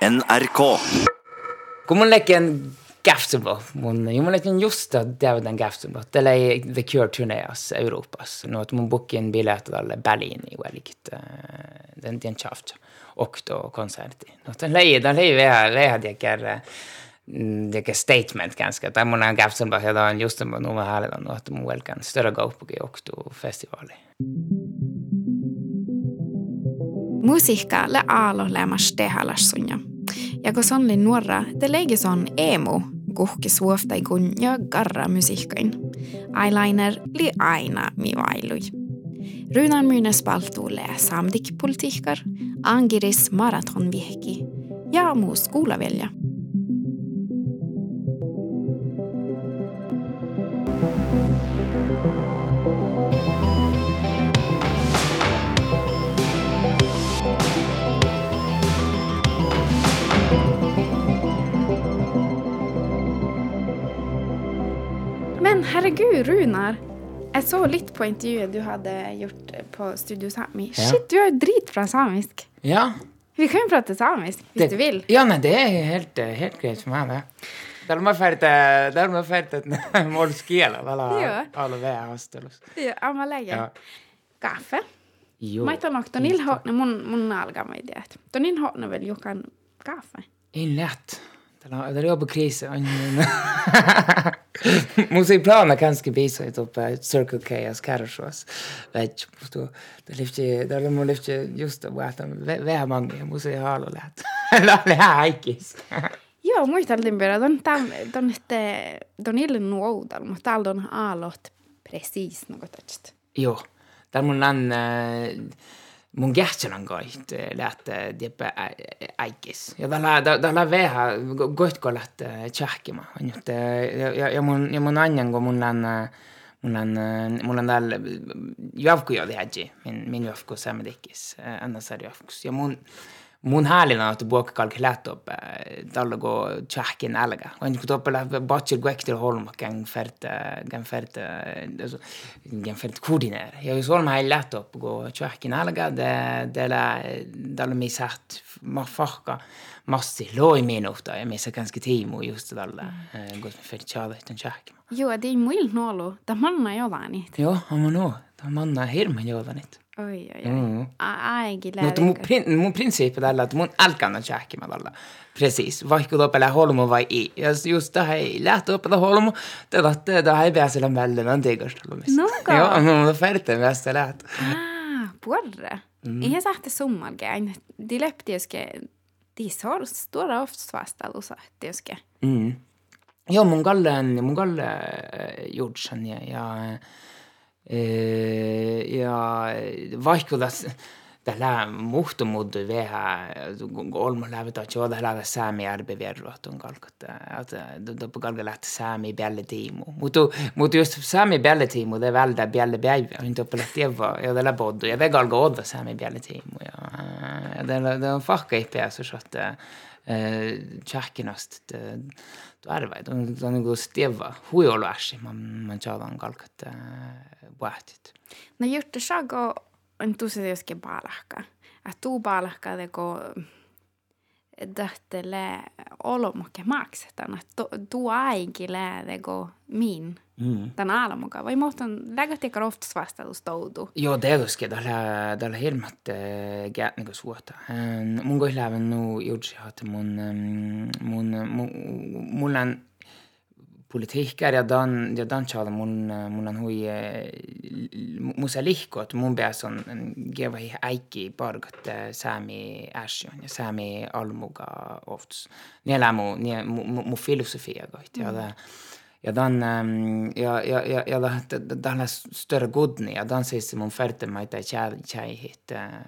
NRK. Jo Davidan The Cure turneas. Den den det er statement ganska. Där mun on en ja på noe her, no härligt no, att mun velkan större go på Okto festivali. Musiikka le aalo lemas tehalassunja. Ja kun Sonlin nuora, te leikison emu, kuhki suoftaikun ja garra musiikkoin. Eyeliner li aina mivailui. Rynan myynnes samdik samtikpolitiikkar, angiris maraton vihki ja muus kuulavelja. Herregud, Runar. Jeg så litt på intervjuet du hadde gjort på Studio Sami. Ja. Shit, du har jo dritbra samisk. Ja. Vi kan jo prate samisk hvis Det- du vil. Ja, nei, det er helt, eh, helt greit for meg, det. Da er det ferdig da er det ferdig et målskiela, vel, Ja. alle ved hastelos. Ja, Amalege. Kaffe. Jo. Mä et nok Tonil hotne mun, mun algama ideat. Donil hotne vel jukan kaffe. Er det er jobb og krise. Musik planer kanskje bisa i topp Circle K og Skarasjås. Vet ikke, forstå. Det er ikke, det er må lyfte just det, at vi har mange, musik har og lett. Det er haikis. Joo, muisteltiin vielä, don, tam, don, te, don illen nuoudal, mutta täällä don aalot precis något tästä. Jo, der må den uh, mun kähtsänankoit lähtee tiepä äikkis. Ja tällä, tällä veha koitko lähtee tsähkima. Ja, ja, ja, mun, ja mun anjan, kun mun on, mun on, mun on täällä jafku jo tehäji, min, min jafku saamedikkis, annas jafkus. Ja mun, mun häälina att boka kalkylat upp tällä go tjahkin alga. Och inte upp la botcher gwekter holm kan fert kan fert alltså fert färt koordinera. Jag så med lätt upp gå tjahkin alga de det la där mi satt ma fakka massi loi minuta ja missä ganska timo just det alla med färt tjala utan. Jo, det är muil nolo. Det manna jotain. Jo, on no. Det manna hirman jag it. Oi, oi, oi. Mm. Aegi Mutta mun, prin, mun prinsiippi tällä, että mun med tjähkimällä. Precis. Vaikka tuolla holmo vai i. Ja just det här lätt upp det holmo, det var det det här men det går så Något? Ja, men det färdigt mest lätt. Ah, porre. Mm. Ihan sahte summalge. De lepti joske, de sor stora ofta vastalla sahte joske. Mm. Ja, mun galle, mun galle gjordsen, ja, ja, eh, vaikka das, tällä att jag tällä sami arbevierru att on kalkat, att då på kalkat lähti sami bjälle tiimu. Mutta mutta just sami bjälle tiimu, det välda bjälle bjäive, inte på lähti eva, ja tällä boddu, ja det kalka odva sami bjälle tiimu, ja, ja det on fakka ippe så att tjähkinast, arvaid on, ta on nagu Steva huiuluashi, ma, ma tšalan kalkata äh, puhtit. No juttu saako on tosi joskin paalahka. Tuu paalahka teko döttele olomuke maksetaan, että tuaikille teko min. Mm. Tänä aamuga vai muuten lägöttekö oftas vastaus toudu? Joo, tietysti. Tällä, tällä hirmat äh, käät niinku nagu suota. Ähm, mun kohdalla ähm, on nu jutsi, että mun, mun, mun, mulla on politiikka redan, redan tšaala mun, mun on hui, eh, mu see lihkot, mun peas on keeva äiki pargat eh, saami äsjon ja saami almuga oftus. Nii elä mu, nii mu, mu filosofia koht ja mm. ja ta on ehm, ja, ja, ja, ja ta, ta, ta on större godni ja ta on siis mun färtemaita tšaihit eh,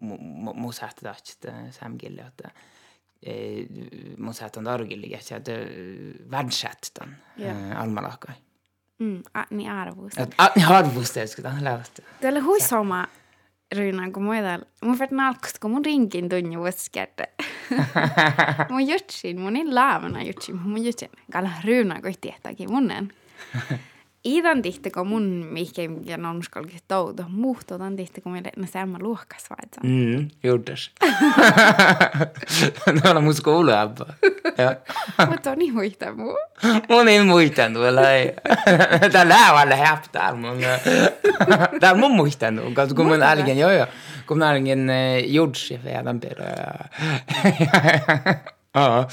mu, mu, mu sähtä tahtsid saami kirjoittaa. Mu satt det samgille att den mun saatan ni että että värdssättan Ja. eh, almanakkai. det er niin arvus. Että Runa niin harvusteesta tämän lähtee. Tällä hui sama Ryynä, kun muilla, mun färt nalkust, kun mun rinkin tunju laven mun jutsin, sin, niin laavana sin. mun Runa går Ryynä, kun i munnen. Iitan tihti, kun mun mihkeen nonuskalki toutu, muhtuutan tihti, kun meille ne sämmä luokkas vaitsa. Mm, juudes. ne on mun skouluäppä. Mutta on niin muista muu. Mun niin ei muistanut, lai. Tää läävällä häptää mun. Tää mun Koska kun mun älgen, joo joo. Kun mun älgen juudes ja vielä perä. Joo.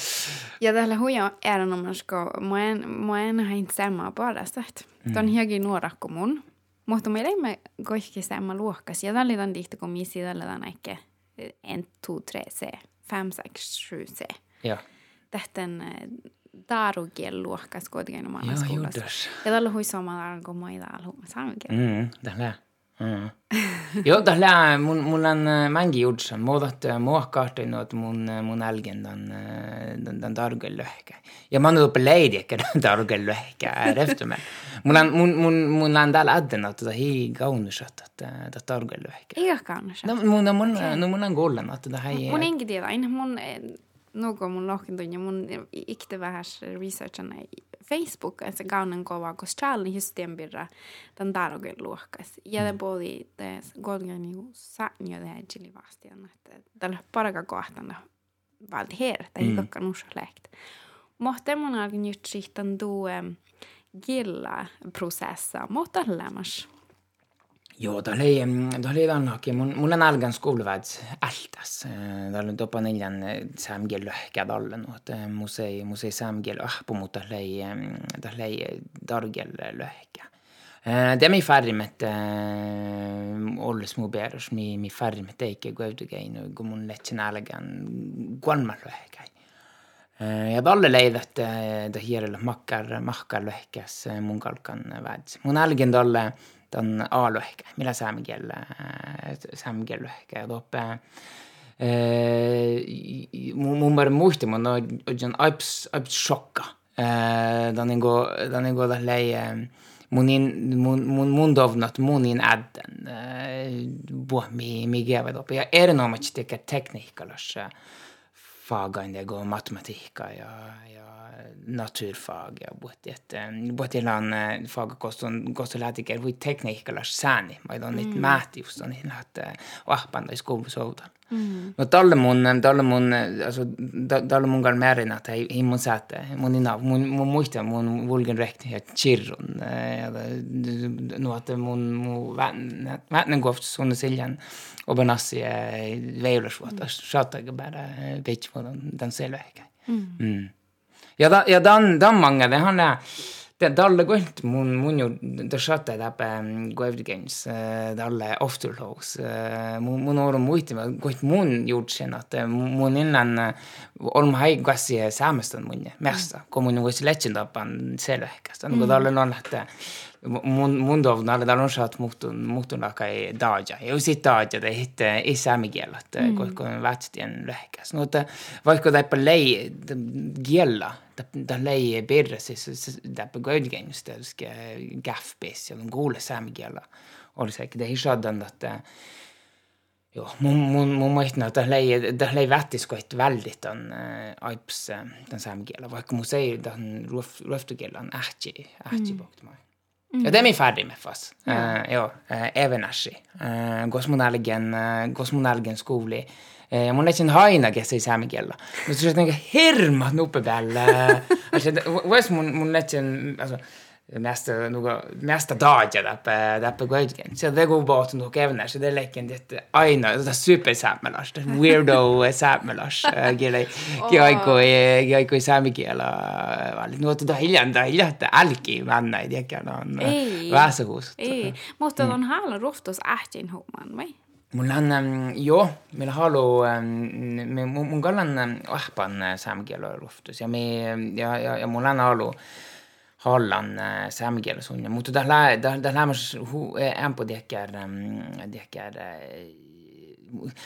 Ja huja erinomasko, mä en, mä en hain samaa puolesta. Tämä on hiakin nuora kuin mun. Mutta meillä ei me kaikki sama luokkas. Ja tällä on tihti, kun missi tällä on ehkä 1, 2, 3 C, 5, 6, 7 C. Ja. Tähtän darukiel luokkas kuitenkin omalla Joo, skoulassa. juudas. Ja tällä hui samalla kuin täällä huuma saamen Mm, tällä. Da tällä mun, äh, mängi judsan. Muutat muokkaartin, että mun, mun älgen den, äh, den, den targel löhkä. Ja man oon uppe leidi, että den targel löhkä efter mig. Mun on, mun, at täällä adden, että tämä hi kaunusat, että tämä targel löhkä. Eikä kannus. No, mun, no, mun, no, mun on kuullen, että tämä ei... Mun enkin tiedä, mun Nugo mun lohkintoja mun ikte vähän researchana Facebook, että kaunen kova, koska Charlie hystien birra tämän tarvitsen luokkas. Ja te puoli tässä kolme niinku saanio tehdä chili vastian, että tällä paraka kohtana valti her, tai ei kokkaan uusi läht. Mutta mun alkin just sitten tuo gilla processa, mutta lämmäs. Ja, de har, redan haket. Mun, mun on algan skolväds altas. Äh, da olen topa neljan äh, samgel löhkädallen. No, että äh, musei, musei samgel ahpu, mutta lei, da lei dargel löhkä. Det är min färgmet, äh, alla små bärers, min, min färgmet eike gå ut och gå in och gå mun lätsen algan, guanmar löhkä. Ja talle leidät, ta hierellä makkar, makkar löhkäs mun kalkan väds. Mun algen talle, äh, den A-løhke, millä saamigel-løhke. Ja toppe mun bare muisti, mun on aips, aips shokka. Den ingo, den ingo tällei munin, mun, mun, mun dovnat munin ädden. Buh, mi, mi gevet upp. Ja erinomaisesti tekee tekniikkalas fagain det går matematiikka ja, ja naturfag ja buotiet buotilan fag koston koston lätiker voi tekniikkalas sääni mä on niitä mm. määti just on niin i skolen tai skolusoutan mm. no talle mun talle mun alltså talle mun gal mon mun muista mun vulgen ja chirrun ja no att mun mun vän vän siljen, og siljan och benassi veilas vuotta saattaa bara vet vad den selve. mm. mm. Ja, da, ja dan, dan mange, det han er det er alle galt mun, mun jo desate täpe Guevdigens, det alle afterlows. Mun, mun orum muiti, galt mun juurdsin, et äh, mun innan äh, olm hai kassi äh, saamestan munne, mersta, kun mun on kuitenkin lehtsin tapan selväkästä. Mm. Kun tälle on lähtee mun dov nalle da non schat mutun mutun la kai daja jo sit daja det hit i samigiel at godt kom vatstien lehkas no te vaikka på lei giella da lei på Gaudgames det skal gaffbis ja den gode samigiela og det sikkert det er ikke den at jo, mun mun mun muistin että lei da lei vättis koit väldigt den aips den samigiela vaikka mun sei den ruf er ähti ähti bort mig Mm. Ja, det er vi ferdig med fast. Ja, uh, ja uh, Evenäsi. Uh, Gosmonalgen, uh, Gosmonalgen skoli. Uh, mun etsin haina, kes ei saami kella. Mutta se on niinku hirmat nuppe päällä. alltså, vois mun, mun etsin, alltså, nesta, nuga, nesta dagja dappa, dappa gwaidgen. Så det går bort nok evner, så det leker en dette aina, det er super sammelas, det er weirdo sammelas, gjelai, gjaiko, gjaiko sami gjelai, vali, nu at da hiljan, da hiljan, det alki vanna i dekkan, on vasahus. Ei, måste den här roftos ätjen homan, vai? Mullan, joo, meillä halu, me, mun kallan ahpan eh, saamikielä roftos, ja, me, ja, ja, ja mullan halu, halu, Holland og sunja, det tämä lää, tämä lämmäs hu ämpö diekär diekär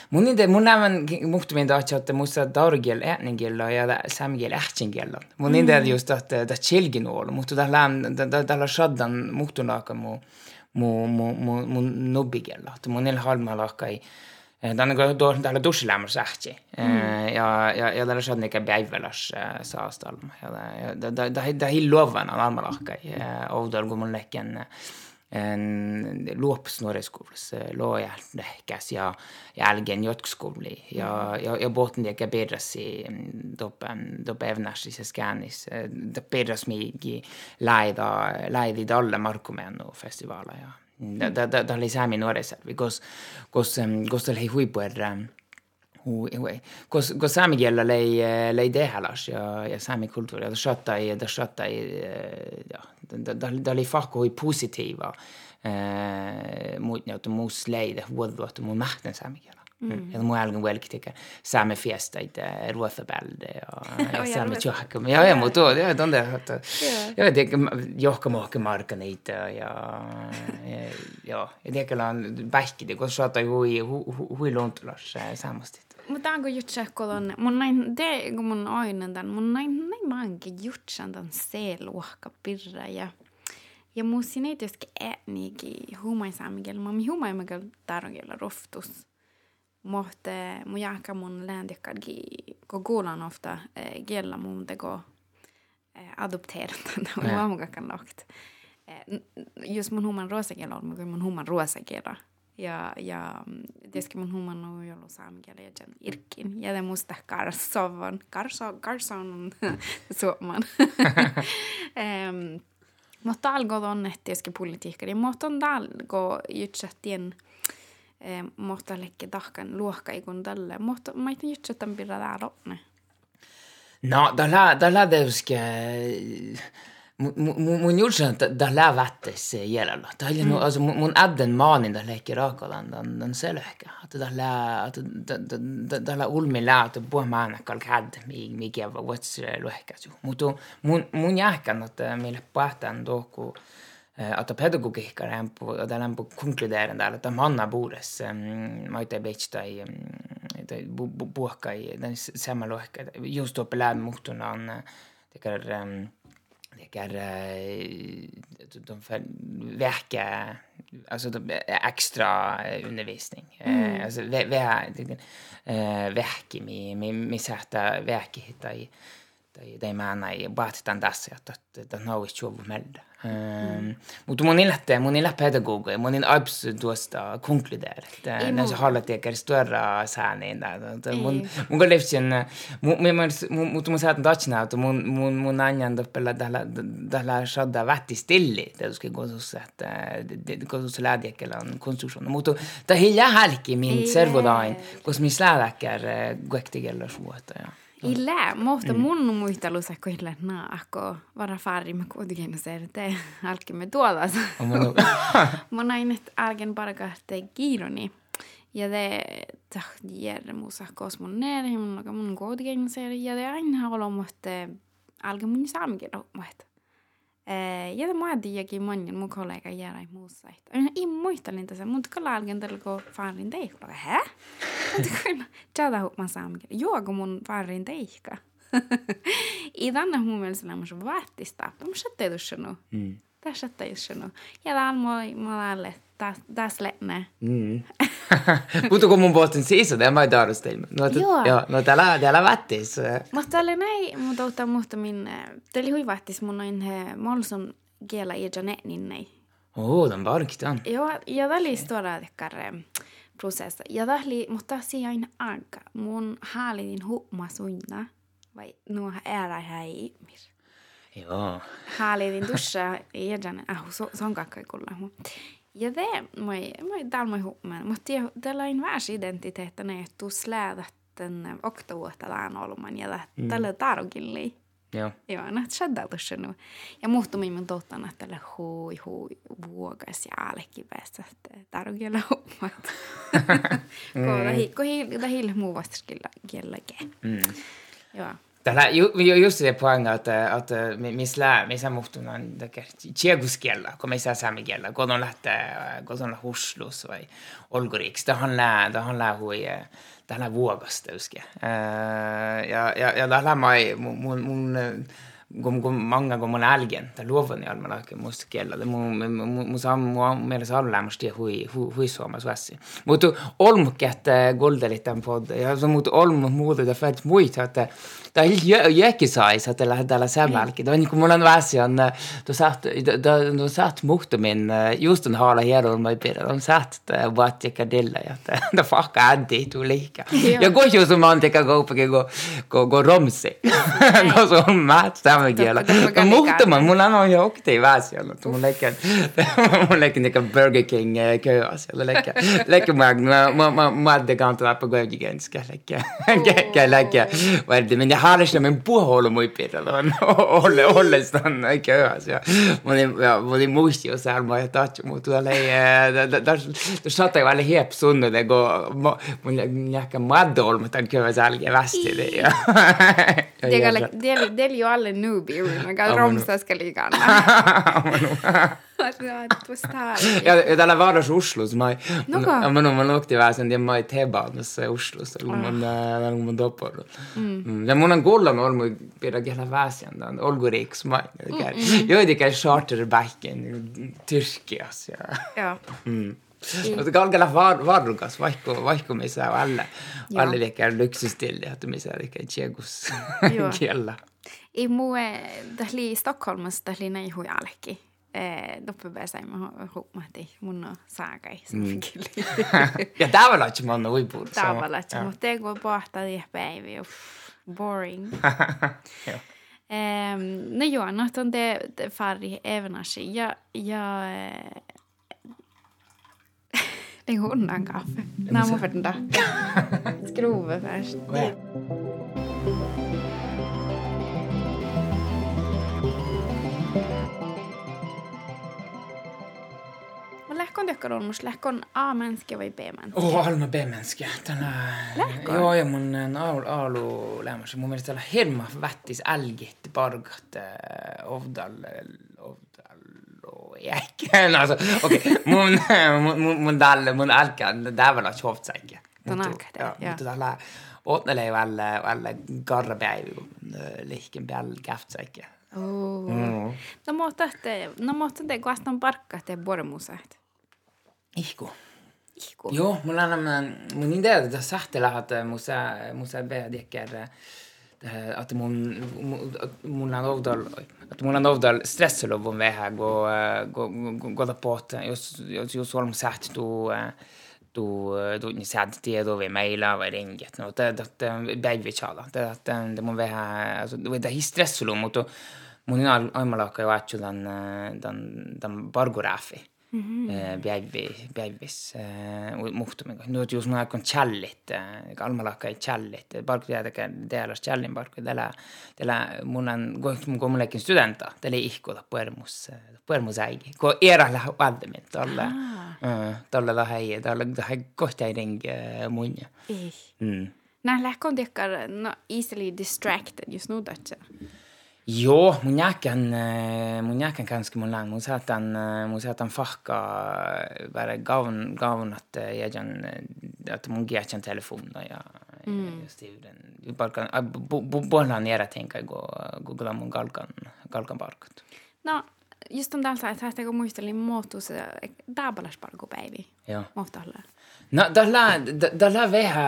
mun inte mun nämän muhtu min da että musta dargel ätningel ja saamikeele ähtingel. Mun inte just att det chilgin ol, mutta tämä lään tämä shaddan muhtu laaka mu mu mu mu mu nubbigel. Että mun el halma laaka ei Den går då där duschlämmar säkert. Ja ja ja där skadde inte bävelas sa stalm. Ja det det det det är loven av almanacka. Och då går man leken en luopsnuoriskuulus luojahkäs ja jälkeen jotkuskuuli. Ja, ja, ja botten liekä pedrasi doppe evnäsis ja skäänis. Pedras miigi läida, i dalle markumennu festivaala ja da oli säämi nuorisarvi, kus, kus, kus oli huipuer kus, kus saami kielellä lei, lei tehdälas ja, ja saami kulttuuri, ei, da shatta ei, ja, da oli fakko positiiva eh, muut niin, muus leide huoduottu mun mähtän saami kielellä. mu hääl on võlgtega, saame fiestaid ruotsa peal ja saame tšohhakama ja, ja mu tood ja tunde, ja tege johkama rohkem markaneid ja, ja, ja tegele on pähkida, kus saada hui, hui loontulas saamast. Mä taanko jutsa, kun on, mun näin, te, kun mun aina tämän, mun näin, näin maankin jutsan tämän C-luokka pirra ja ja mun sinne ei tietysti ääniäkin huumaisaamikella, mä oon huumaimakella tarjolla rohtus. Mun jääkä mun lääntikkadgi, kun kuulan ofta eh, kiellä mun teko eh, adopteerata, huomukakan lokt. Eh, just mun human ruosakielä on, mun huuman ruosakielä. Ja, ja tietysti mun huuman on ollut saamikielä ja sen irkkin. Ja te musta karsovon, karso, karson suoman. um, mutta algo on, että tietysti politiikka, mutta on algo jutsattien eh, Eh, mohtalekke tahkan luohkaikun tälle, mutta mä en juttu, että pitää täällä ne. No, tällä, tällä tietysti, mun juttu, että tällä vättes jäljellä. Tällä, mm. alltså, mun ädden maanin tällä ekki raakalan, den, den selöhkä. Että tällä, tällä ulmi lää, että puhe maana kalk ädden, mikä vuotsi luohkäsu. Mutta mun, mun jähkän, että meille pähtään tuohon, at pedagogikka lämpu, på å konkludere konkluderen der at manna bores maite beitstai i den samme lohka just oppe lään muhtunan det er de verke Altså ekstra undervisning mm. alltså verke mi mi mi sätta verke hitta i de, mener menar i baatitaan tässä, että, at den har ikke meiltä. Mm. Mutta mun ilahtaa, mun ilahtaa pedagogo, mun in abs tuosta konkludeer, että näissä hallatieker störra sääniin. Mun, mun kun lefsin, mutta mun saatan tatsina, että mun, mun, mun anjan toppella tällä, shadda vätti stilli, tietysti kosus, että kosus läädiekellä on konstruksjon. Mutta tämä hiljaa hälki min servodain, koska min slädäkär kuektigellä suota, ja. Ille, mutta mun muistelussa kyllä naakko vara fari me kuitenkin se, että alkimme tuolla. Mä näin, että alken parkahte kiironi. Ja det tahtier musa kosmon ner, mun mun kuitenkin se, ja det aina olomutte alken mun saamikin mutta Eh, ja mä tiedä, että moni mun kollega järai muussa. Minä en muistelin tässä, mutta kun alkan kun faarin teihka. Hä? Mutta kun tjätä huomaan saamikin. Joo, kun mun faarin teihka. I tänne mun mielestä nämä on vaattistaa. Mä sä teidussanut. Tässä sinua. Ja täällä mä olen taas, taas slēpme. Mm. Mutta kun mun puhuttiin siis, että mä tarvitsen. No, tu, joo. joo. No täällä, täällä vattis. Mutta täällä näin, mun ottaa eh, muuta minne. Täällä hui vattis mun noin molson kielä ja janet niin näin. Oo, tämän parkitaan. Joo, ja täällä oli stora tekkare mm, prosessa. Ja täällä oli, mutta siinä aina aika. Mun haalidin humma suinna. Vai nuo ära häi. Joo. Haalitin tuossa ja janet. Ah, se on kakkaikulla. Ja, det må jeg, må jeg dalme ihop med. Måtte jeg dela in vars identiteten ei tuu släädätten oktavuotetaan olman ja mm. tälle mm. tarkilli. Joo. Joo, no shaddalussa nu. Ja muuttu minun tottana tälle det hui vuokas ja alekivässä tarkilla hommat. Mm. Kun tähillä muu vastaskilla kielläkin. Mm. Joo. Tällä jo, just se poäng att, att missä missä muhtuna tjeguskielä, kun missä saamikielä, kun on lähtee, kun on huslus vai olguriks, det handlar, det handlar hui, tällä vuogasta uske. Ja, ja, ja tällä mai mun, mun, kun mange ganger man älgen, det lover det må musta kielä. Det samu mielestä allämästi hui hui suomas vässi. Mutta olmukket goldelit tämän pod. Ja så mut olmu muuta det fett muita että ta jäki sais at det tällä sämälki. Det kun mulla on väsi on du satt då satt muhtumin just den hala hieron mai pidä. On satt vaat ja dilla ja det fakka ändi tu liika. Ja går ikke som man tycker gå på gå gå gå romsi. saame keele. muhtuma, mulla on jo okteev vähe seal, mul läkki, mul läkki Burger King köö seal, läkki, läkki ma, ma, ma, ma dekant lappa mä, ganska läkki. Läkki, vaid minä harrastamme mä, olle, ollestaan köössä. Ja mä olin, mä olin muisti jo siellä, mä tahtsin, mä, tuolla ei, tuossa saattaa olla hiepsunnulle, mä, mun ehkä maddo olmatta köössä älkeen västi. Det är ju alla nu newbie ujumaga oh Romsas ka liiga ja, tällä vaarassa uslus. Mä, Nuka? mä, mä, mä nokti vähän sen, että mä ei tebannassa uslusta, kun mä olen mun topannut. Mm. Ja mun on kuulla, mä olen pidä kyllä väsentään, olgu riks mä. Mm, mm. Joitakin charterbacken Tyrkias. Ja. Mm. Mutta kaikella varrukas, vaikka, vaikka me saa alle, alle lyksystilijat, me saa ikään tjegus kielellä. Kiellä. I muu tähli Stockholmassa tähli näin huijallekin eh, doppelbärsaimme huomahti mun saagai. selvfølgelig. ja det er mun uipur. Tavallaan, mutta te Det pohtaa Uff, boring. eh, no joo, no on det färg även ja, ja Det det går han kaffe. När man får den där. Skrova först. Lähkon dere da, mors lähkon A-menneske og B-mänske? Oh, alma B-menneske. Joo, ja mun aul, aulu lämmässä. Mun mielestä tällä hirma vättis älgit pargat äh, ovdal, ovdal, jäkkä. alltså, okei, okay. mun, mun, mun dalle, mun älkän, dävällä tjovtsäikkä. Ton älkän, ja. Mutta tällä åtnele välle, välle garrapäivä. Oh. Mm. No mutta te, no mutta te kuaston parkka te bormusäht. Ihku. Ihku. Joo, mulla on mun niin idea, että sahtela, että musa, musa bedjekker, att mun, mun on ovdal, att mun on ovdal stressolov go, go, goda påt. Jos, jos olm säht tu, tu, tu ni säht tie då vi mejla var ringet. Det är att bägge vi tjala. Det att det må vähä, alltså det är stressolov mot att on aimalla jo vaatsu tämän, tämän, tämän parguraafi. Mm -hmm. Bjärvi, Bjärvis muhtumiga. Nyt jos mä kun challit, kalmalakka ei challit, parku tiedäkö, teillä challin parku, tällä, tällä mun on, kun mun mullekin studenta, tällä ihkulla puermus, puermus äigi. Kun era lähe valmiin, tällä, tällä lähe, tällä lähe kohta ei ringi munja. Mm. Nää lähkon tekkar, no easily distracted just nu, tätsä. Joo, mun jäkän, mun jäkän kanske mun lang. Mun saatan, mun saatan fahka bara gaun, gaun att jäjän, att mun telefon. telefonen ja mm. stiuden. Palkan, bollan era tänka go, go mun kalkan, kalkan parkut. No, just om täältä, että kun muistelin, muuttuu se päivi. Joo. Muuttaa no ta läheb, ta läheb vähe,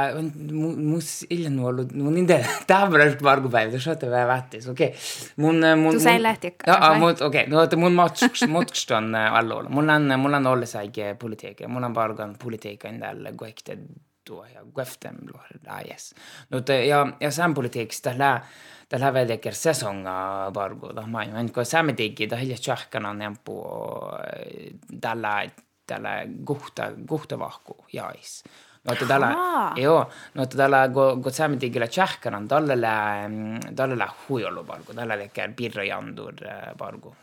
mis hiljem olnud, no nendel tähendab Margo päev, ta saate vähe vähtis, okei okay.. mun, mun. Tu sai lähti. Aa, ah, ah, mut, okei, okay. no mun matkus, matkus on eh, alloilla. Mulla on, mulla on olles aike politiikka, mulla on paljon politiikka endal kohti tuo ja kohtem luoda, ah, yes. No ja, ja sen politiikasta lähe, ta läheb veel ikka sesonga Margo, eh, ta ma ei mängu, saame tegi, ta hiljem tšahkana nämpu, tällä tällä kohta, kohtavahku jais. No että tällä, joo, no että tällä, kun, miten kyllä tsähkänän, tällä tällä huijollu parku, tällä tekee pirrajandur parku.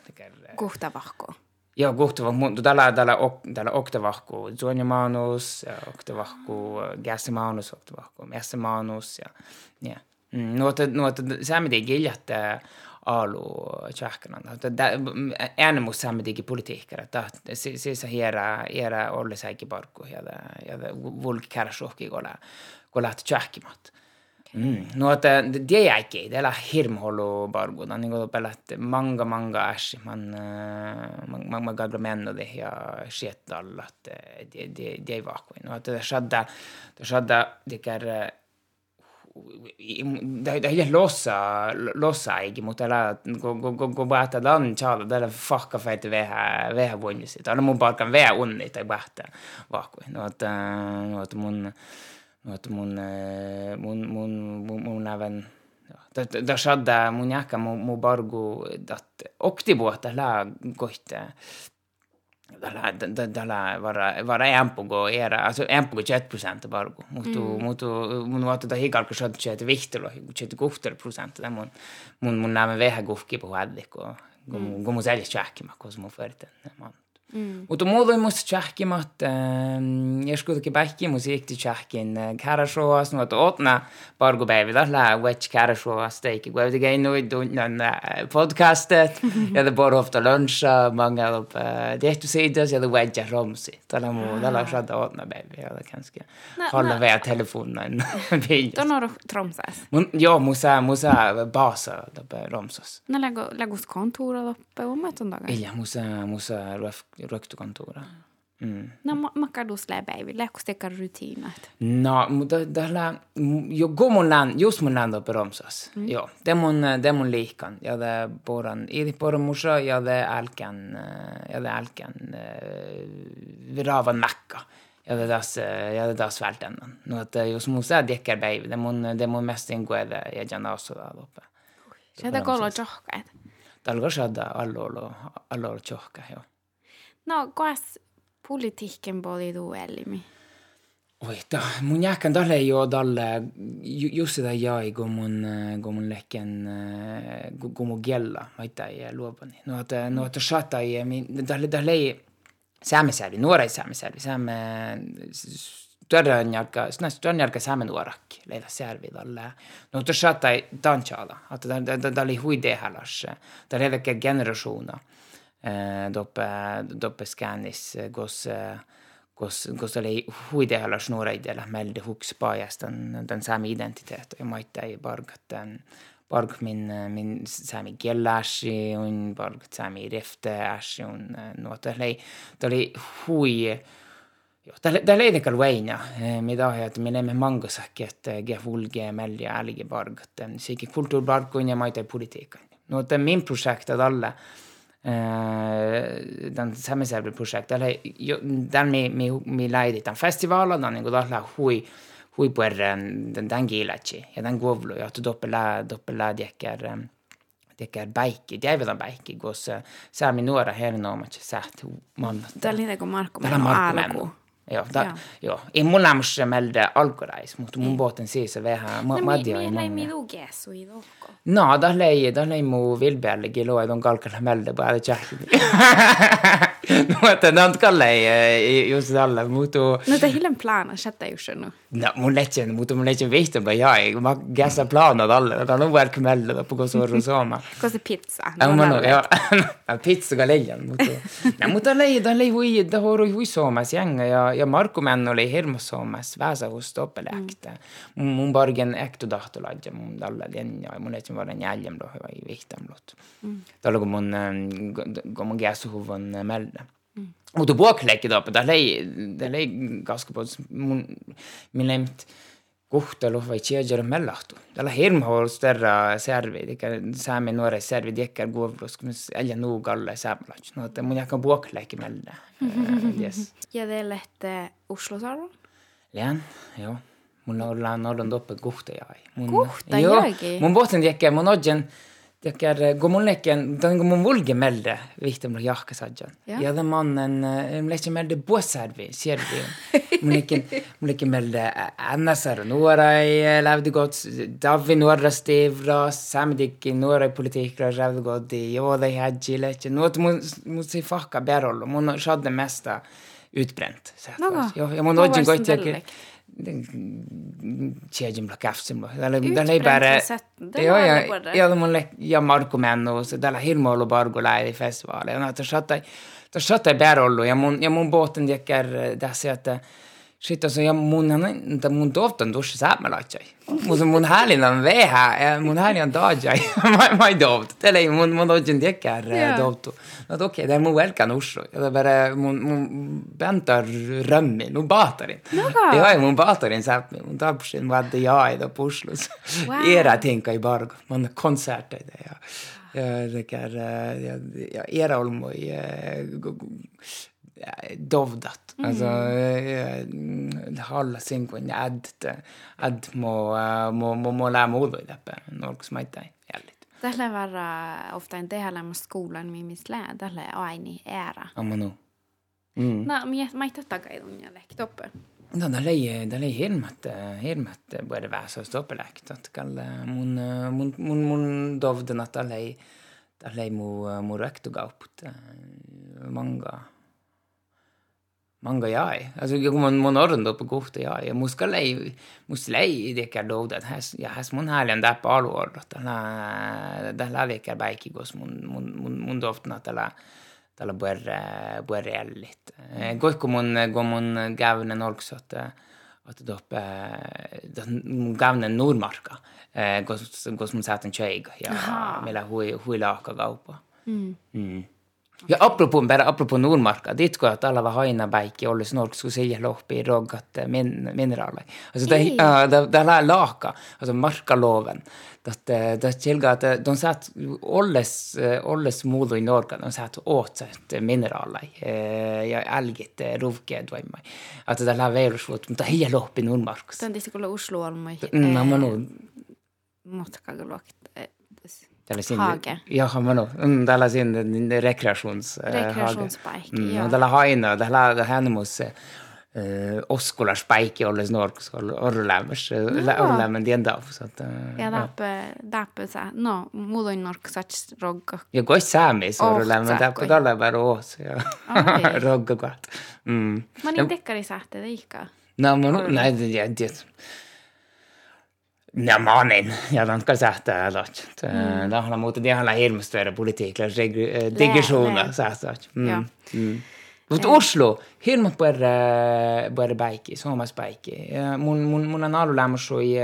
Kohtavahku. Joo, kohtavahku, mutta tällä, tällä, tällä oktavahku, suonjamaanus, oktavahku, gässimaanus, oktavahku, mässämaanus, ja, ja. No että, no että sä miten kyllä, että alu tjahkanan. Äänemus saamme tegi politiikkaa, että se se hiera hiera olle säikin parkku ja ja vulk kärsuhki kola kola ikke Mm. No että det jäikin, det är ikke bargu. Det er pelat manga manga äsi. Man, man, man, man gadla menno det ja skett alla att det det det är vakuum. No at det skedde det skedde det är hele lossa, lossa ikke måtte la gå, go, go, go, bättre den tjala där fucka för att veha veha vunnit sitt. Alla mun barkan veha unnit ei bättre vakku. No att no att mun no att eh, mun mun mun mun, mun även ja, där skedde mun jacka mun bargo att och det båt la gott dalla, vara, vara ämpogera, alltså ämpogo 21% bargo. Mutu, mm. mutu, mun watu da higal ko shot chet vihtelo, chet guftel procent da mun mun mun name veha gufki po hadde ko. Gumu mm. gumu zali chaki ma cosmo ferte, man. Mm. Mutta mulla musta tjahkimat, jos kuitenkin pähki musiikki tjahkin musikk til otna pargu päivillä nå wetch kärashoas teikki, kun ei tekin noin tunnan hva ja det bara ofta luncha, många upp det sidas, ja det wedja romsi. Tällä muu, tällä saada otna baby. Jeg det kanskje holde ved telefonen. Da når du tromses? Ja, musa, musa basa, det romsas. Når legger läggos kontoret oppe om et sånt dag? Ja, musa, musa röktukontoret. Mm. No, makadus läpäivi, lähkos teka rutiinat? No, mutta tällä, jo kun mun län, just mun län uppe Romsas, mm. joo, det mun, det mun liikan, ja det poran, i poran musa, ja det älkän, ja det älkän, vi ravan mäkka. Ja det das, ja det das vältennan. No, että jos mun sä dekkar päivi, det mun, det mun mest ingå det ja jana da där uppe. Se det kollo tjohkaet. Talgo shada allolo, allolo tjohka, joo. No, kuas poli puoli Oi, ta, mun jähkän tälle jo tälle, just sitä jäi, kun mun, äh, kun mun lehken, äh, kun mun kiellä, mä itse ei luopani. Niin no, että, no, että shata ei, tälle, tälle ei, saamme selvi, nuora ei saamme selvi, saamme, törrönjälkä, sinänsä törrönjälkä saamen uorakki, leida selvi tälle. No, että shata ei tantsala, että tämä oli huidehälässä, tämä oli generationa. Eh, dopo, dopo eh, eh, scannis gos, gos, gos oli huidealas nuoreidella meiltä huks pajas tämän, tämän saami identiteetti ja maittai parkattan park min, min saami kielläsi on park saami refteäsi on no tällä oli hui Joo, tällä tällä ei tekellä väinä, mitä että me näemme mangosakki, että gevulge, mälja, älge, bargat, sekin kulttuurbarkkuin ja maita politiikan. No, että min projektet alla alla den Sämmesäbel-projekt, den mi, mi, mi leidi den festivalen, den kuin hui, hui puerren den den giilatsi ja den govlu, ja doppelä, så er diekker päikki, her nå koska säämi nuora hernoimat det er Tämä oli niin kuin Markku Menno Joo, ta, da, ja. Ei mun lämmössä melde alkurais, mot båten båten siis vähän ma, madia i många. Mi lu gesu i dokko. No, da lei, da lei mu vilbelle gilo e don kalkala melde alle tjekki. no, että non kalle just alla, mutta... No, det hillen plana, sätta just nu. No, mun letsen, mutta mun letsen vihtumpa ei, mä käsin planad alle, da on välk melde på kus orru sooma. Kosi pizza. Ja, ma no, ja, pizza ka leian, mutta... No, mutta lei, ta lei hui, ta horu hui soomas jänga ja ja Marko Männ oli hirmus väsa väsähus toppeleäktä. Mm. Mun bargen äktu tahtolaid ja mun tällä ja mun etsin varen jäljem lohi vai vihtamlut. Mm. Tällä kun mun, kun mun käsuhuvun melde. Mm. Mutta puoklekki toppa, tällä ei, tällä ei kaskapot, mun, millä ei kohtelu vai tšedžer mellahtu. Tällä hirmhool störra servi, eikä saamme nuore servi diekkär guovlus, kun älä nuugalle saablats. No, että mun jäkän puoklekki melde. yes. Ja te olette Oslosaarel? Lään, joo. Mun ollaan ollut oppe Ja, Kuhtajaikin? Mun pohtin tiekkä, mun odjen, tiekkä, kun mun den tai kun mun vulge melde, vihtam lo jahkasadjan. Ja, ja den mannen, mun lekkän melde lekkän, mun lekkän melde NSR, nuora ei levde godt, davi nuora stivra, samedikki nuora i politikra levde godt, jo det hedji lekkän. Nuot må si fakka bärollo, mun skadde mesta utbrent. Ja, ja nå odjen godt, tiekkä, Tjeejimla käfsimla. Tällä ei pääre... Joo, ja, ja mulle ja Marko Menno, se tällä hirmuollu bargo läidi festivaali. Ja että satai, tässä satai bär ollu ja mun, ja mun båten jäkkär tässä, että Shit, altså, ja, mun, han, mun dovtan duši säämelaitsai. Mutta mun veha ja mun häälin on daajai. mä, ma ei dovt. Tällä ei mun, mun oikein tiekään yeah. dovtu. No okei, det är mun välkän ussu. Det är bara mun, mun bentar römmi, mun baatarin. Noga. Ja, mun baatarin säppi. Mun tapsin vadde jaai da puslus. Wow. Era tinka i bargo. Mun konserteita ja ja tekär, ja, ja era olmoi dovdat. Altså, Halv sinkoen sinkun ad, ad må, må, må, må lära muodoi läppä, norkus maitai Det Tällä vara ofta en tehdä skolan mimis lää, tällä aini ära. Amma nu. Mm. No, minä mä ei tätä kai tunnia lektoppe. No, da lei, da lei hirmat, helt bare vær så stoppelekt. at kalla mun, mun, mun, mun dovden at da lei, da lei mu, opp manga, manga jai. Alltså, kun mun, mun orrendo på kohta jai. Ja muska lei, mus lei dekar dovda, että häs, ja häs mun på allvar. at tällä vekar päikki, kos mun, mun, mun, mun dovtna tällä, tällä börre, börre ellit. Goit kun mun, kun mun gävnen olks, at det oppe mun gavne Nordmarka, kos, kos mun säätän tjeiga, ja meillä hui, hui laaka mm. Mm. Ja apropos, bare apropos Nordmarka, dit går at alle var haina i kun se lohpi roggat min, i Alltså det, Ei. ja, det, det här laka, altså markaloven, det, det tillga att de satt at alles muodo i Norge, de satt åt sig mineraaleja, eh, ja älgit, ruvke, duimai. men det er veirusvuot, mutta hia lohpi Nordmarks. Tän tietysti kuule uslu olmoi. Mm, mä Måtte tällä sinne. Hage. Ja, mä nu, mm, tällä sinne rekreations, eh, hage. Rekreationspaikki, Mm, joo. Det er haina, tällä hänemus uh, Oskola späikki olles norks, orrulämmers, orrulämmen tiendav, så att, uh, Ja täppä, täppä sä, no, nork norksats rogga. Ja gois säämis Oh, orrulämmen, sähkö. täppä tällä bara oos, ja rogga kaht. Mm. Mä niin tekkari sähte teikkaa. No, mä men nej, det det. Ja, manin, ja tämän kan det. Det Mm. Det handler om ihan handler verran politiikalla, digressioner, lä. sähtää. Mm. Ja. Mm. Mot Oslo, hirmat bare, bare päikki, Suomas päikki. Ja mun, mun, mun on ollut lämmös hui,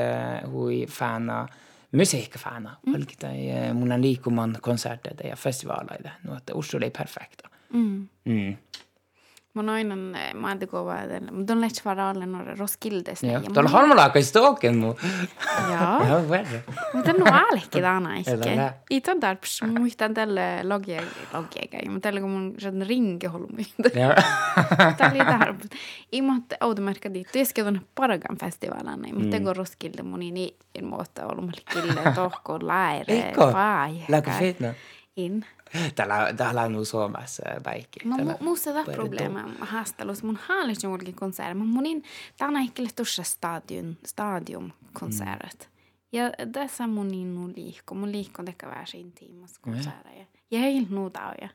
hui fana, musiikkifana. Mm. Olkita, mun on liikuman konserteja ja festivaaleita. No, että Oslo er perfekta. Mm. Mm. Mun aina, mä tiedä vaan, mutta on lähtö vara alle några Roskildes. Ja, tuolla harmalaaka ståken muu. Joo. Ja, verran. Mutta no täna Älä ehkä. Ei I tarpeeksi, muistan tälle logia, logia, mutta tälle kun mun sellainen ringeholmi. Joo. Tämä oli tarps. I måtte automerkka dit. Det ska tuonne Paragan festivalen, mutta tego Roskilde mun niin ilmoittaa olmalle kille tohko laire. Eikö? Vai. Läkö fitna? In. Täällä, täällä on Suomessa päikki. Mä Täällä- mu- musta tämä probleema haastattelussa. Mun haalis jonkin konsertti, mutta mun in, tää on ehkä tuossa stadion, stadium konsertit. Ja tässä mun innu liikko. Mun liikko tekee vähän intiimas konserteja. Ja ei nuuta ja.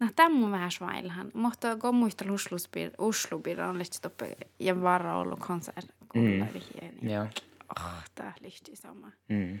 No tämä mun vähän svailhan. Mutta kun muistan Uslupir, Uslupir on lähtö toppe ja varra ollut konsert. Mm. Ja. Oh, tää lyhti sama. Mm.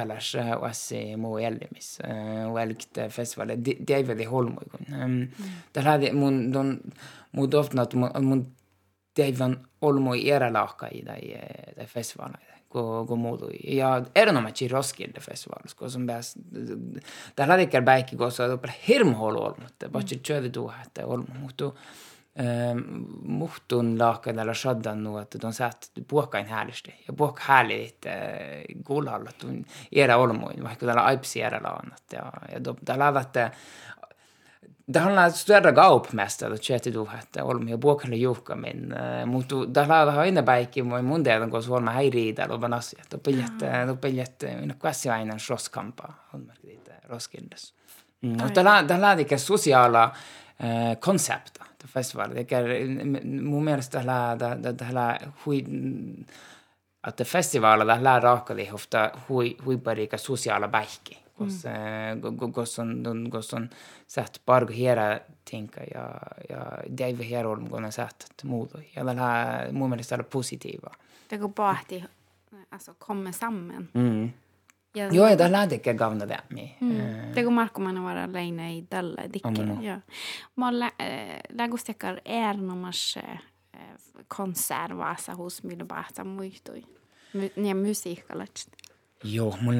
tämän festivaalalle. Täällä on mus, täällä det er veldig muu ellimis. Välkit festivaali, David Holmoi. Mm. Täällä hade mun, don, mun doftnat, mun, mun David Holmoi era laaka i tai, tai festivaaleille. Kun, kun muutu. Ja erinomaisesti Roskilde festivaalissa, kun on pääs, hade ikään päikki, kun se on hirmuholu ollut, vaikka tjövi tuohon, että ollut, eh, muhtun eller šadan no, että on saat puokkain häälistä. Ja puok hääli, että kuulalla, että on erä olmoin, vaikka täällä aipsi eller laanat. Ja, ja då, täällä on, että det handlar större gap mest, eller tjöti du hette, olm ja puokalle juhka min. Mutta täällä on vähän aina päikki, mun mun Det kun suolma häiriitä, lopan asiat. Ah. Då piljet, då piljet, minä käsi Det slåsskampa, on merkit, roskildes. Mm. Mutta täällä Det sosiaala konsept, festival. Det är mun mielestä tällä tällä hui että festivaalla tällä raakali ofta hui hui parika sosiaala päihki. Kos kos on kos on sett pargo hera tinka ja ja deive hera olm gonna sett muuta. Ja tällä mun mielestä tällä positiiva. Det går bahti alltså kommer samman. Mm. Ja, jo, ja tas lāde ka gavna Mm. mi. Tegu Marko mana vara alene i dalle dikke. Ja. Ma lägostekar är nomas konservasa hos minä bahta muihtui. Ja musiikka.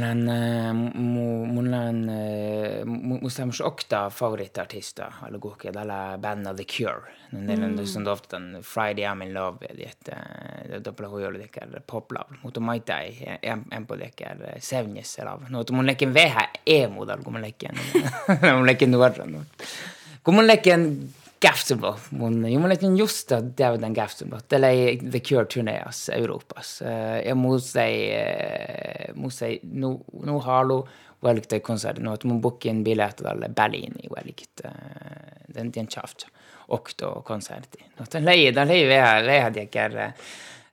On, mulla on, musta on okta favoritartister, alla kuhkia tällä bändä The Cure. Det on mm. ofta Friday I'm in Love, että doppla huijolu tekee poplaul, mutta maita ei, en på tekee sevnjessä lav. No, mun lekin vähän emu tällä, kun mun lekin, mun lekin nuoran. Kun mun lekin Gaftenblå. Mun, jo, men jeg just det er den Gaftenbach. Det er The Cure turneas Europas. Jeg må si, må si nå, nå har du valgt en konsert nå, at man booker en billett til Berlin i valgt den, den kjaft. Og da konsert. Den lei, den leier lei hadde jeg ikke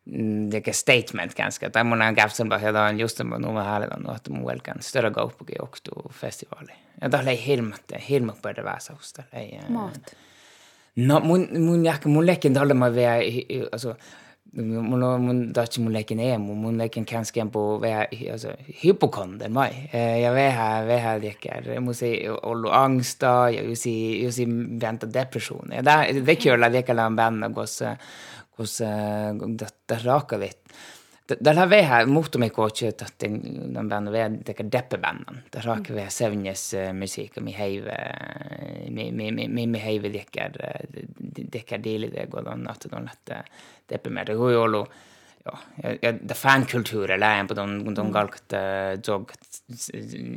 det är statement Det er en har gafsen bara en just det nog herlig, då att man väl kan större gå på Okto festival. Ja, där är helt mye på det värsta hos det. Mat. No, mun, mun, ehkä, mun lekin tällä mä vielä, alltså, mun, mun dachi mun lekin emu, mun lekin kanske på vielä, alltså, hypokonder mai. Jag vähän, vähän leker, mun se ollut angsta, ja jusi, si, venta depresjon. Ja, det, det kyllä leker en band, koska, koska, det raka vet. Tällä vähän ikke että den banden ved er deppebanden. Det ikke vært sevnjes musikk, og vi heive mi, mi, mi, mi heive dekker dekker deli det går an at de lette deppemert. Det går jo ollut ja, ja, fankulttuuri lähen på de, de galkat jog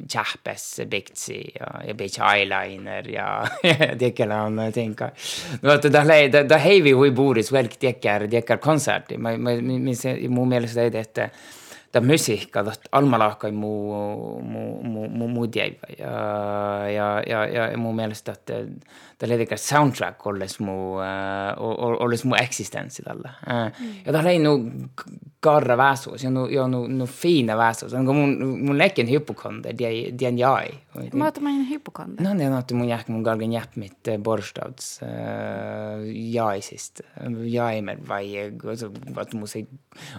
tjahpes biksi ja, ja beach eyeliner ja diekellä on tinka. No, että da, da, da heivi hui buuris velk diekkär, diekkär konserti. Mä, mä, mä, mun mielestä ei, että ta mösihka taht almalahkai mu, mu, mu, mu mudjäivä. Ja, ja, ja, ja mu meelest ta ta leidikka soundtrack olles mu, äh, olles mu eksistentsi talle Äh. Ja ta leid nu garra väsos ja nu, ja nu, nu fina väsos. Onko mun, mun lekin hypokonder, det, det är jag. Vad ma man en hypokonder? No, det är något mun mu mun galgen jäpp mitt äh, borstads. Äh, jag sist. Jag är med varje, alltså, vad man säger,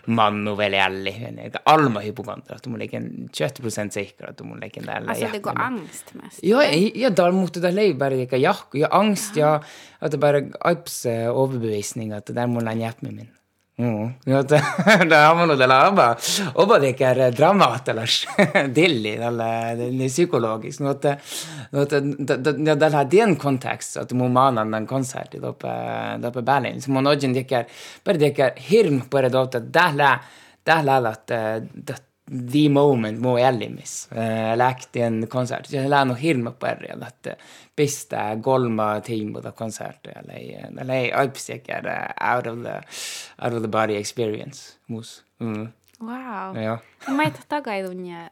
man och väl ärlig. Alma hypokonter. At du må legge en 20 prosent sikker, må legge en del Altså det går angst mest? Ja, ja, da måtte det lei bare like jahku, ja, angst, ja. At det bare Aips overbevisning at der må den hjelpe min. Mm. Ja, det, det har man det lava. Og bare det er dramat eller dilli eller det er psykologisk. Nå at det det har den kontekst at må man den konsert oppe på Berlin. Så man noen ikke bare det er hirm på det at det la tähän lähdät eh, the moment mua elimis. Eh, Lähti en konsert. Ja lähen on hirma på erjel, että eh, pistää kolma tiimuta konsertteja. Eli, eli aipsiäkään out of the, out of the body experience. mus. Mm. Wow. Ja. Mä et takaitunne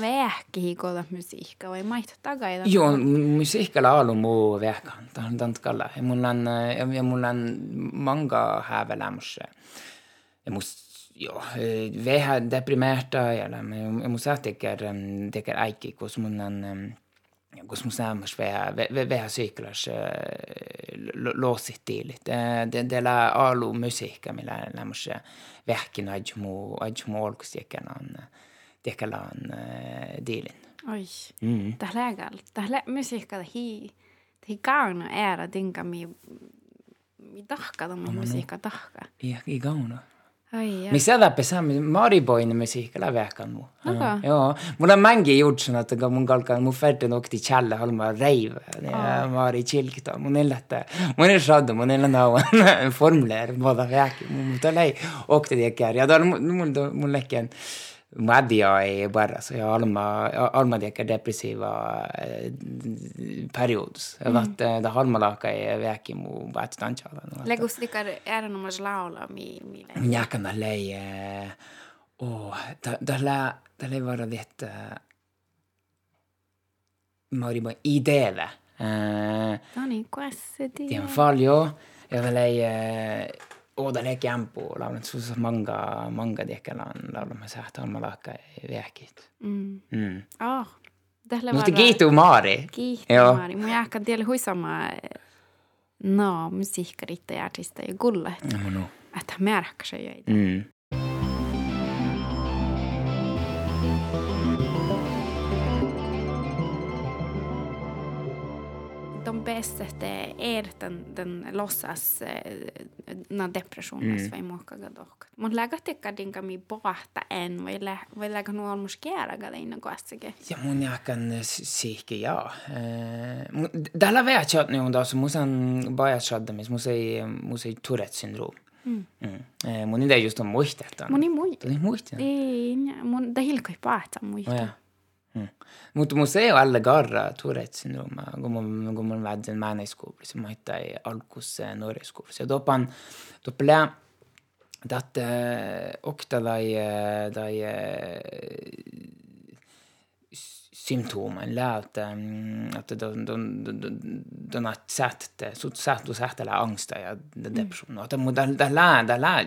vähkihikolla musiikkaa vai mä et takaitunne? Joo, musiikalla on ollut muu vähkan. Tämä on tantkalla. Ja mulla on, ja mulla on manga häävälämyssä. Ja musta joo, vähän deprimeerta ja musik tekee, tekee äikki, koska mun on kus mun säämmös vähän, vähän och loosittiilit. Tällä alu musiikka, millä lämmös vähkin ajmu, ajmu olkusiekän on tekälään diilin. Oi, mm. tällä hetkellä, tällä musiikalla är att kauna mig Vi mi, mi tahka, tämä musiikka tahka. Ja, i kauna. Ai, ja. Mis edapä sami Mariboine musiikilla vähkan mu. Aga. Joo. Mulla on mängi juutsun, että kun mun kalkan mun färden okti challe halma reiv. Ja Mari chilkita. Mun elletta. Mun ei saada, mun ei nauan formuleer ta lei Mun tällä ei okti tiekär. Ja da mun mun lekkän Madia ei barras ja Alma, Alma tiekkä depressiva periods. Mm. Att det halmalaka ei vähki mu vaat tantsala. Legus likar är nog mas laula mi mi. Njakana lei. Oh, tällä bare vara det er ideve. Eh, No niin, kuessa Tien paljon. Jeg tällä ei Oda Oodalekiampu laulan suus manga, manga diekkalan laulamme sähtään malakka vehkit. Mm. Mm. Ah, oh. Tällä Mutta kiitu Maari. Kiitu Joo. Maari. Mun jääkään tielle huisamaa eh, no, musiikkarittaja artista ja kulle. No, no. Että märkäsä jäi. Mm. bäst efter är den, den låtsas eh, när depressionen mm. svai muokkaga dohka. Mut lägä tekkadinka mi pohta en vai lä vai lägä nuol mus kieraga leina kuassake. Ja mun jakan eh, sihki ja. Eh, Tällä väärät nu då så musan bajat shadda mis musei musei Tourettes syndrom. Mm. Mm. Mun ei just on muistettu. Mun ei muistettu. Mun ei muistettu. Ei, mun, da hilkoi paata muistettu. Mm. Mutta alle alla garra Tourette syndroma, kun mun, kun mun vädden määneiskuuplissa, mä hittai alkus nuoriskuuplissa. Ja topan, toppelää, dat okta dai, dai symptomen lää, että, at, de, de, de, de har sett så sett sett det angsta ja depression. de, de, de, lää,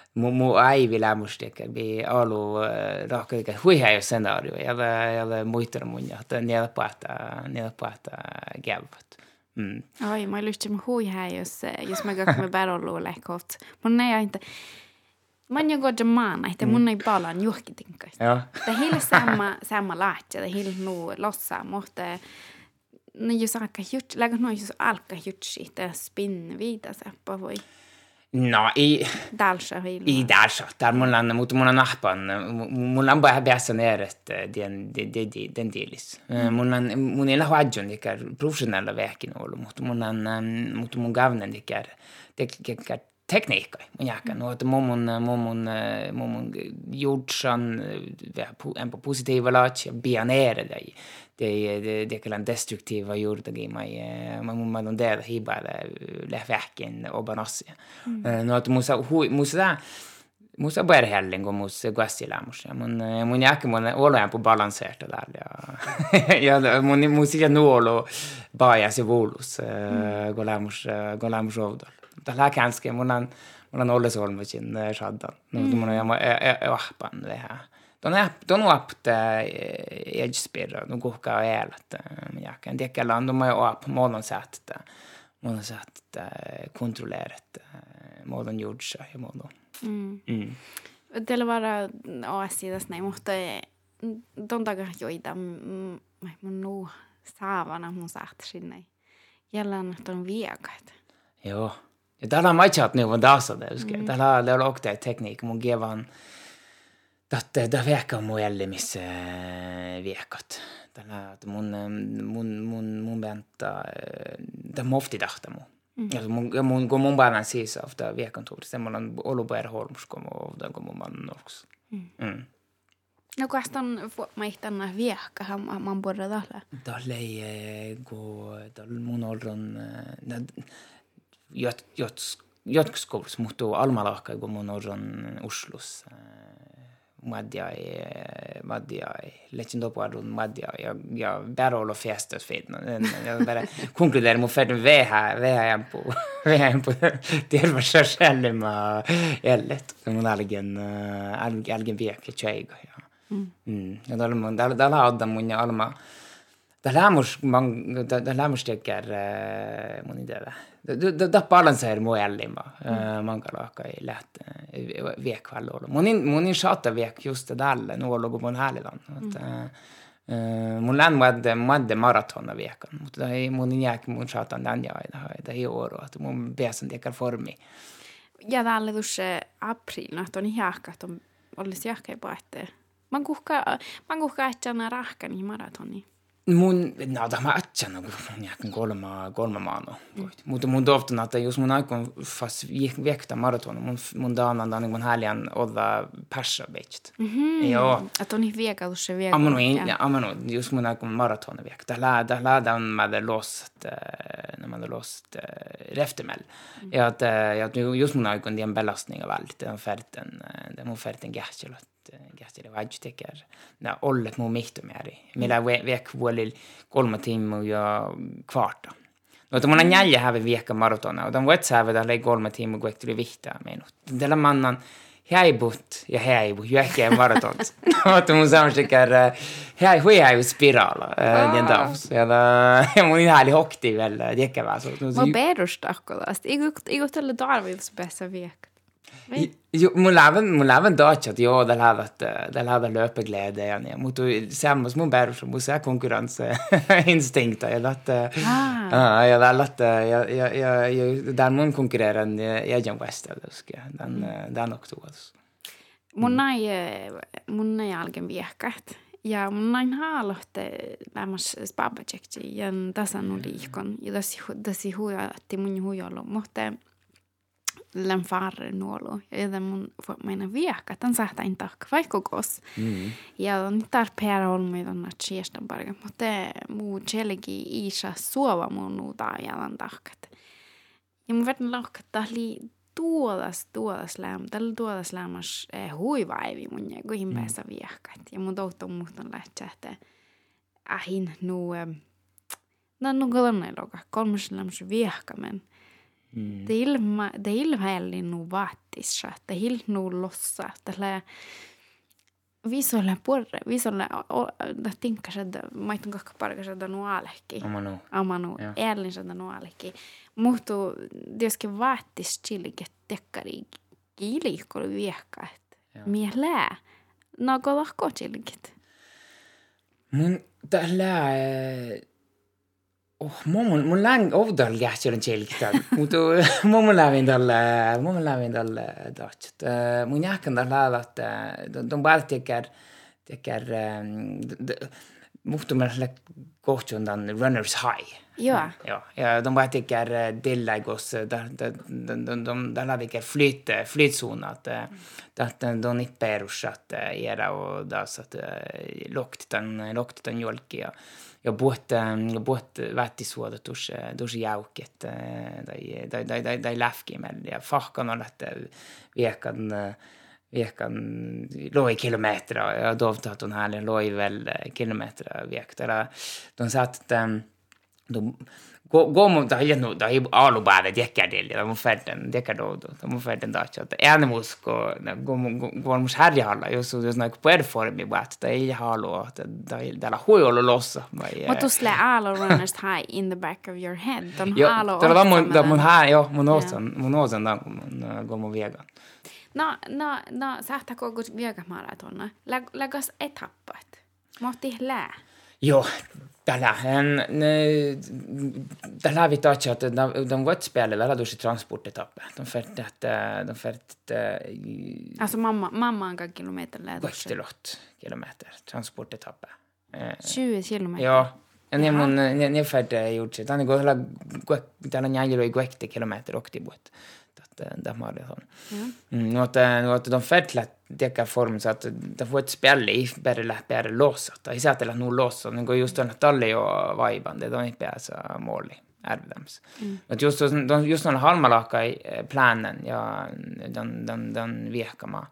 moai világmustéke, bé aló rakőke, hújhájó szenárió, jele, jele mújtara mondja, te nélpáta, nélpáta gelvat. Mm. Oi, mä lyhtsam huihajossa, jos mä kakme barollu lekot. Mun ei aina, mä oon joku jamaana, että hmm. mun ei palan juhkitinkaista. Joo. Tämä hiili sama, sama laatja, tämä hiili nuu lossaa, mutta no jos alkaa jutsi, läkö noin jos alkaa jutsi, tämä spin viitasa, voi. No, i... Dalsha I Dalsha. Der må lande mot Monanahpan. Mulan bare besaneeret den delis. Eh, Mulan munela huadjon, de er profesjonelle veken, og mot Mulan eh, mot Mungavnen, de er tekniikka. Mun jääkä, no, että mumun, mumun, mumun jordsan, en på positiiva laatsi, bianeere, de er det det det kan destruktiva gjorda gi mai man man det hiba le väken och banassi. No att musa hui musa musa bara helling och musa guastila musa. Mun mun jakke mun olo på balanserat där ja. Ja mun musa ja nuolo baja se volus golamus golamus ovdal. Det här kanske mun an mun an olles olmasin shaddan. No mun ja ahpan App, är har app til Edge-spillere. De går ikke og lite litt jakken. Det er ikke land. då har jo app. Målen satt Målen satt kontrollert. Målen gjorde seg i målen. Mm. Til å være AS-sidesene imot De dagar joita att saavana mun saat Det jälleen, että on viekat. Joo. Ja täällä on maitsaat neuvon det. että täällä on också mm. tekniikka man ger Mm. Datte, da veka mo ellimis viekat. Tällä mun mun mun mun benta da mofti tahta mu. Ja mun ja mun kun mun päivän siis sen mulla on ollut per holmus kun da kun mun man noks. Mm. No kastan maihtanna viekka man borra tällä. Tällä ei go tällä mun olron jot jot jotkuskoulussa muuttuu almalahka kun mun olron Oslos. Lätsin topuadun Madjai ja, ja bara olla festas fitna. Bare bara med mot färden ved her hjemme på, vähä hjemme på tervassa med ellet. Elgen Elgen viekki tjeiga. Ja. Mm. Ja tällä mun, tällä, man adda mun ja alma, tapalansa eri muelima mm. mangalaka i läht eh, viekvallolo. Monin monin shata viek just dalle nuologo mon halidan. Mm. Eh, eh, mun län madde madde maratona viekan, mutta ei monin jääk mun shatan dan ja da da i år att mun besen dekar formi. Ja dalle tuossa april, no ton jääkat on olisi jääkai paette. Man kuhka man kuhka että na rahkani maratoni. Mun no da ma acciano jakin kolma kolma maano. mutta mun doftan että jos mun aikon fas viekta maraton mun mun dana dan mun häljan olla persa bäst joo Että on vieka se viekka. amano ja. amano jos mun aikon maraton vekta la da la dan med lost när man lost reftemel ja att ja just mun aikon det en belastning av allt den färten den mun färten gärtjelot kähteli vaihtekär. Nää ollet muu mihtomääri. Meillä vek vuolil kolme tiimu ja kvarta. No, mun on jäljä hävi viekka maratona. Otan WhatsApp tällä kolme tiimu, kun tuli vihtaa meinut. Tällä mannan häibut ja häibu, jäkkä maratont. Mutta mun samsikär häi hui häibu spiraala den dags. Ja ja mun ihan hokti vielä jäkkävää. Mä perustaa akkodasta. Igu tällä tarvitsi päässä viekka. Jo, ah. mun leven, mm. mun leven ikke at jo, de har hatt løpeglede. Ja. Mot hun ser mot hun bærer som hun ser konkurranseinstinkter. Jeg latt, ah. uh, jeg latt, jeg, jeg, jeg, jeg, der må hun konkurrere en egen West, jeg husker. Den, mm. den også, altså. Mun ei, mun ei algen viekkaat. Ja mun näin haalohte eh, lämmäs spabba tsekti. Ja tässä on liikon. Ja tässä huijaa, että mun huijaa ollut. Mutta lämfarnuolu. Ja joten mun meidän viekka, tämän sähtäin takka vaikkokos. Mm. Ja on tarpeera ollut meidän nätsiestan parka, mutta muu tjelki iisa suova mun nuuta jalan takkat. Ja mun verran lahkattaa li tuodas, tuodas lämmä, tällä tuodas lämmäs eh, huivaivi mun ja kuin päässä mm. viekkat. Ja mun tohto muhton lähtsähtää ähin nuu, no nuu kolmnailoka, kolmas lämmäs viekkamen. Mm. Teillä, mä, teillä mä elin nuu vaatissa, että hilnuu lossa, tällä visolle purre, visolle, da tinkas, että mä itun kakka parkas, että nuu alekki. Amanu. Amanu, elin sieltä nuu alekki. Muhtu, tietysti vaatis chillikin, tekkari, kiilikkoli viekka, että mie lää. Nako lahko chillikit. Men det Äh... oh, mumul, mul oh, on ovdal kähti on selgitan, mutta mumul lävin talle, mumul lävin talle tahtsid. Äh, Mun jääkän talle laadata, tuon päälle tekär, tekär, muhtumel kohtu on ta ähm, runners high. Ja, ja. De vet ikke dilla gos, där oss. de de de hade ikke flyt flytzon At, at de inte perusat era och og da satt lokt den lokt den jolki ja. Buot ja buot De suoda tus tus jauket dai dai dai dai de läfki med ja. Fahkan on lätte viekan lå i kilometer ja dovtat her lå i vel kilometer viek där de, går man da gjenno da i alu bare dekker det da må ferden dekker da da må ferden da ikke at ene musk og går mos herre halla jo så det snakker på er for meg bare da i halo at da da la hoj och lossa men vad då slä alla runners high in the back of your head de halo ja då man då man här ja man åsen man åsen där går man vega No, no, no, sähtä koko viekamaratonna. No. Lägäs etappat. Mohti lää. Joo, tällä vi tar att de de gott spela väl då transportetappe. De färt att de färt Altså mamma mamma en kilometer läder. Gottelott kilometer transportetappe. 20 kilometer. Ja. En jag mun ni färt gjort sig. Han går hela i gokte kilometer och till båt. De har det sån. Mm. Att de färt lätt teka form så att de får ett spel i bara läppä låsa. Tai säätellä nu låsa. Niin kuin just on talli jo vaiban, det on inte så målig. ärvdems. Mm. Mutta just, just on halmalaka i planen ja den, den, den viekama.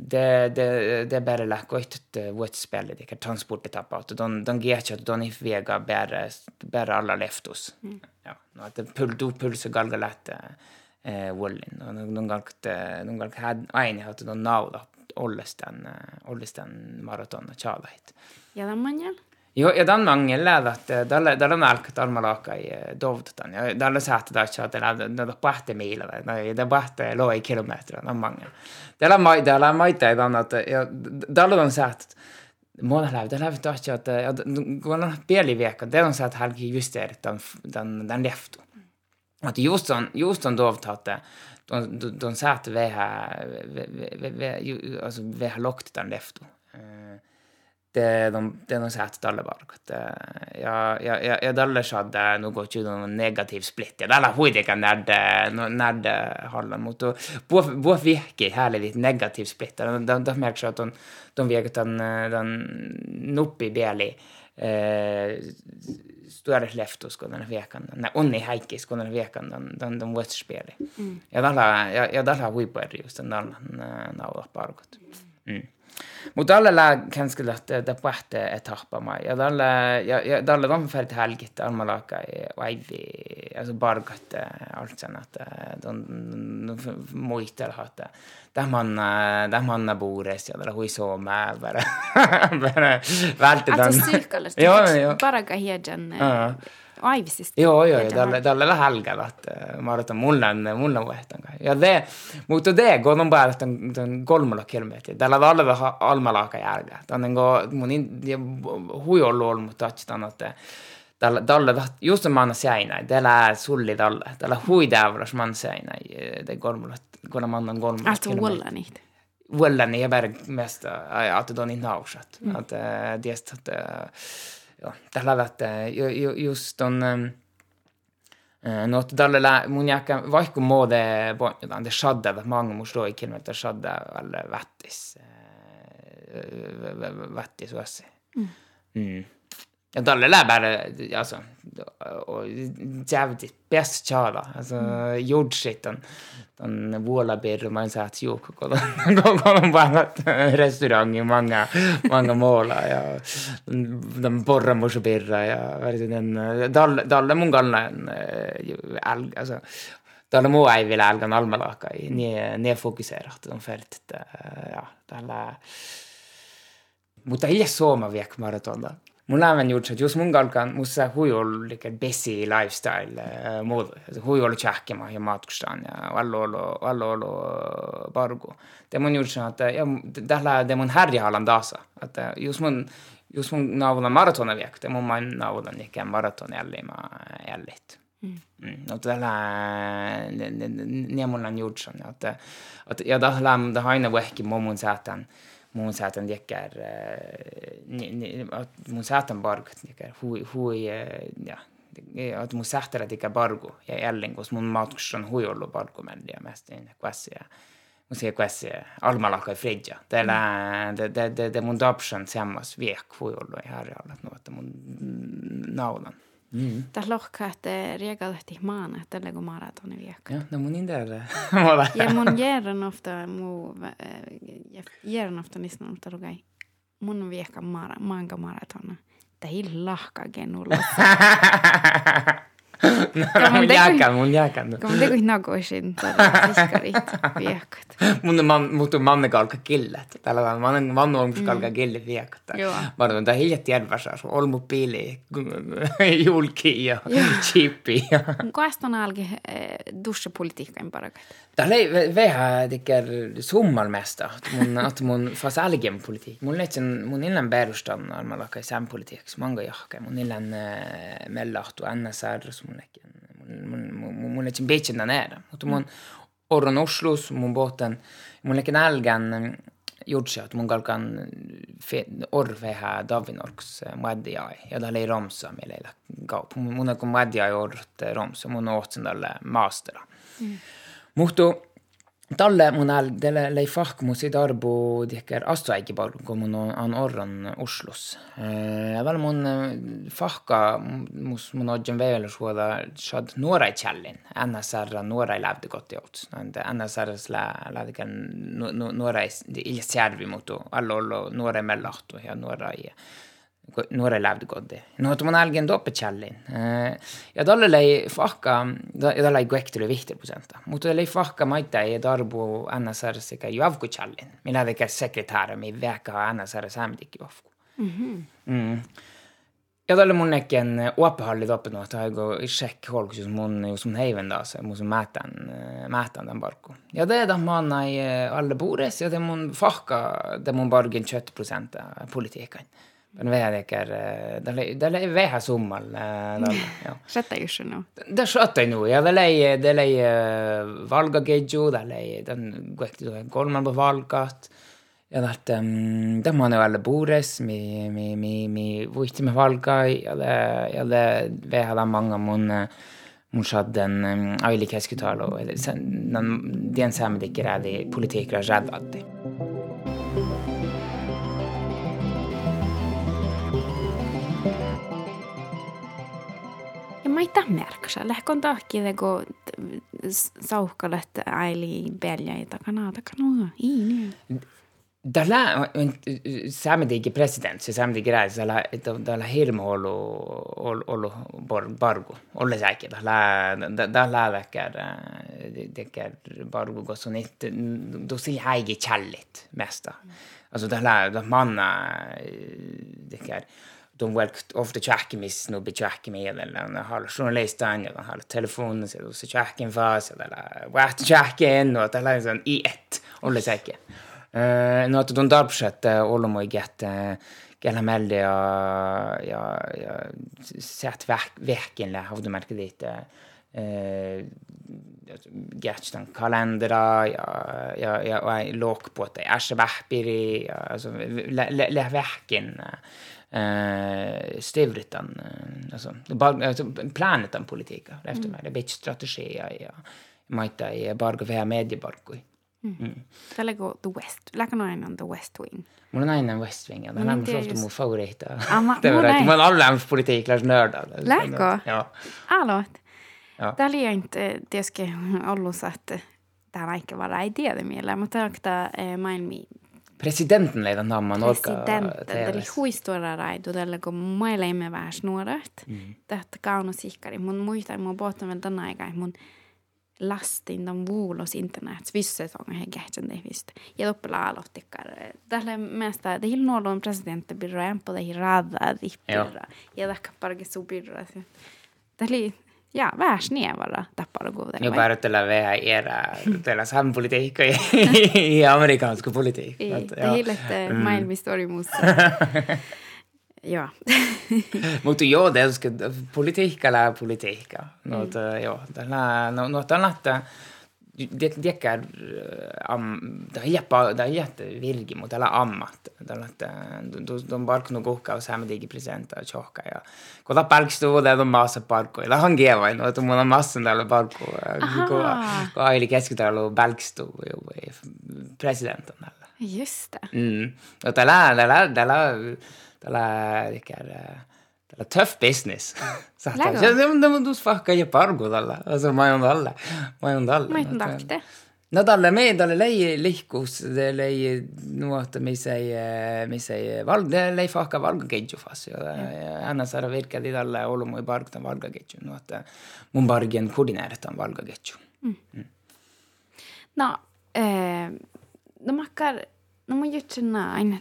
Det, det, det bare läkko ett vårt spel, det kan transportetappa. Att de, de ger inte att de inte väger bara, bara alla leftos. Mm. Ja, att det pull, pulser galga lätt vullin. De galkte, de galk had aini hat don nauda ollestan, ollestan maratona chalait. Ja den manjal? Jo, ja dan mangel er dalle dalle nalkat almalaka i dovtan. Ja dalle ikke at det er på etter mila, det er på etter lå i kilometer dan mangel. Dalle mai dalle mai tai dan att ja dalle må satt leve, läv, det da ikke at, ja, går en i veka, Det de satt halki just det den den den lefto att just sån, just sån dovtatte, de, de, de satt ved här, ved, ved, alltså ved här den lefto. Uh, det, de, det de satt dalle bak. att eh, jag jag jag jag dalle hade nog går ju någon negativ split. Jag dalle hur kan närde närde hallen mot och på på virke härligt negativ split. De de, de märker att de de vet den den nuppi beli eh Stuart Leftosko den här veckan. Nej, Onni Häikkisko den här veckan, den, den, den West-spelaren. Mm. Ja tällä, ja, ja tällä huipueri just, den tällä naulla parkot. Mm. mm. Mutta alla kanske dette det pohte etappa mai. Ja tällä ja ja tällä on färdigt helgit almalaka och aivi alltså bargat allt sen att de muistel hatte. Där man där man bores ja där hui så med bara bara väldigt den. Alltså eller? Ja, ja. Bara gaheden. Ja Ivesis? joo, joo, talle, talle lähel et ma arvan, et mulle on, mulle on ka ja tee, muuta de on peal, et on, ta on kolmkümmend kilomeetrit, tal on alla, allmalaga järge, ta on nagu mõni on olnud, tahtis ta annata. talle, talle taht-, just ma annan seina, talle sulli talle, talle huvitavas ma annan seina, tee kolmkümmend, kuna ma annan kolmkümmend. Alltså olla niitä? Olla nii, ja mest, et on nii nausad, et teist, et är att ja, tällä lähtee just on no tällä mun jääkä vaikka muode pointetaan, det skjedde at mange må slå i kilometer skjedde eller vettis vettis også. Mm. Mm. Ja, tällä lää bare alltså, och ditt beste kjære. Altså, mm. jordshit, den, den vålabirr man sa at jo, går de på restaurant i mange, mange måla. Ja. Den borra morse birra, ja. Den, dalle, dalle mun altså, en dalle må jeg vil älgan almalaka i, nedfokuserat, de fält, ja, tällä, mutta ei sooma viek maratonda. mulle on gjort så att just mungal kan mussa huiol like besi lifestyle äh, uh, mod huiol chakema ja matkustan ja allolo allolo bargo äh, det mun äh, gjort så att ja det lä det mun härja halan dasa att just mun just mun navla maratona vek det mun man navla nicka maraton eller ma ellit Mm. Mm. Och det lär Nemolan gjort så att att jag där lam det har inne veck i momon sätan. Uh, jäkkär mun At bargat jäkkär hui hui ja. Että mun sähtärä tikä bargu. Ja jälleen Hos mun matkus on hui ollut bargu men ja mest en kvassia mun se kvassia almalaka fridja. Det det det det mun doption sammas viek hui ollut i härjalla että mun naulan Mm. Tässä lohkaat riegalehti maan, että tällä kun maratoni viekka. Ja, no mun indellä. ja mun järjen ofta, mu, järjen ofta niistä on rugai. Mun viekka mara, maanka maratona. Tämä lahka genulla. Mun mun jääkän. Kun mun tekuit nagoisin, tällä fiskarit viekkat. Mun man, muuttuu mannekalka killet. Tällä on man, man on kalka mm. killet viekkat. Mä arvan, että hiljat järvässä on olmu piili, julki ja chipi. Kuesta on algi dussepolitiikkain parakat? Tällä ei vähän tekee summal mesta. Mun, että mun fas algen politik. Mun leitsin, mun illan perustan armalakai sen politiikassa. Manga jahke. Mun illan mellahtu NSR, mun mun etsin beitsin nära. Mutta mun orron Oslos, mun boten, mun lekin älgän gjorde att mun kalkan orveha Davinorks muaddiai ja ta oli romsa meillä kaup. Mun kun muaddiai orrut romsa, mun ohtsin tälle maastera. Mm. Mutta Talle mun ääl, tälle lei fahkmu sit arbu tihker astuäigi palun, kun mun on, orron Oslos. Ja väl mun fahka, mus mun odjan vielä suoda shad nuorai challin. NSR nuorai lävde gott jouts. NSR lävde nuorai ilsjärvi mutu, allo ollo nuorai mellahtu ja nuorai nuore lävdgodi. No tuon algen doppechallin. Ja tällä lei fahka, ja tällä ei kuektely vihti prosenta. Mutta lei fahka maita darbo NSR sekä juavku challin. Minä tekee sekretäärä, mi väkä NSR ikke Mhm. Mm. Ja tällä mun nekin uoppahalli toppinut, että aiko sjekk folk som hun jos som heiven da, mun mätän, mæte den barko. Ja det är man i alle bores, ja det mun fakka, det mun bargen 20 prosent politikken. Men vähäkär, det är vähä summal. jeg ikke nå. Det skjøt jeg nå. ja. Det är, det är valgakedju, det er den kolman på valgat. ja että um, tämä jo alle bores, mi, mi, mi, mi vuitti med valga, ja det, ja det, vi hadde mange vil ikke sadden um, aili og den samme dikker er de politikere redde maita merkasä. Lähkon tahkide, kun sauhkalet aili peljaita kanaa kanaa. niin. Tällä samtikin presidentti, samtikin reis, tällä, tällä hirmu ollut, ollut, ollut bargu, olla säkin, tällä, tällä läkkär, tekär bargu, kun on itse, då ser jag inte källigt mesta. Alltså tällä, manna, tekär, de velgt ofte be tjekkemil eller har journalistene, de har telefonen sin og så tjekken fas eller vært tjekken og det er sånn i ett alle sekke. Uh, at de der prosjektet alle må get gälla melde ja ja ja sett har du märkt dit eh gett den kalendera ja ja ja och låg på at jeg är så väppiri alltså le verken eh, stivritan, eh, alltså, planet politika, efter mig. Det är strategier ja maita i bargo vähän mediebarkui. Mm. Mm. Tällä kun The West, läkö noin on The West Wing? Mulla on aina West Wing, ja tämä on mun det er rätt, man alla politiikers nördar. Läkö? det Aloit. Tämä oli inte, det er ollut, että tämä vaikka vara idea mieleen, mutta tämä maailmi presidenten leida na Manorka Presidenten, eli huistora raidu tällä, kun mailla emme vähäs nuoret. Mm. Tähtä kaunus ihkari. Mun muistan, mun pohtan vielä tämän aikaa, mun lastin tämän vuulos internets vissas on he kähtsän tehvistä. Ja loppilla aloittikar. Tällä mielestä, että hil nuolun presidentti pirra, en pala hil radaa dihpirra. Ja tähkä parkissa pirra. Tämä oli ja väärsnevalla tappalukua. Ja päädytellä vähän erää teillä sampolitiikka ja amerikanska politiikka. Ei, te hillette mm. maailmista oli muussa. Joo. Mutta joo, tietysti politiikka politiikalla politiikka. no, joo, tällä, no, något annat det er det är jätte det är jätte virke mot eller ammat att de de bark no gokka och samma presenter presenta choka ja. Koda park sto där de massa parko eller han geva no att man massa där parko gå gå eli keskitalo balksto jo presidenten just det. Mm. Och det där det där det er... det är tough business saad aru, tõmbab käia alla, alltså ma ei olnud alla, ma ei eh, olnud alla. ma ei olnud akte. No talle meeldale lei lihkus lei nuota mis ei mis ei valge lei fahka valge keitsu fas ja anna saada virka di talle olu mu park ta valge keitsu nuota mun bargen kulinääret on valge keitsu. Mm. Mm. No, eh, de makkar, de har gjort sina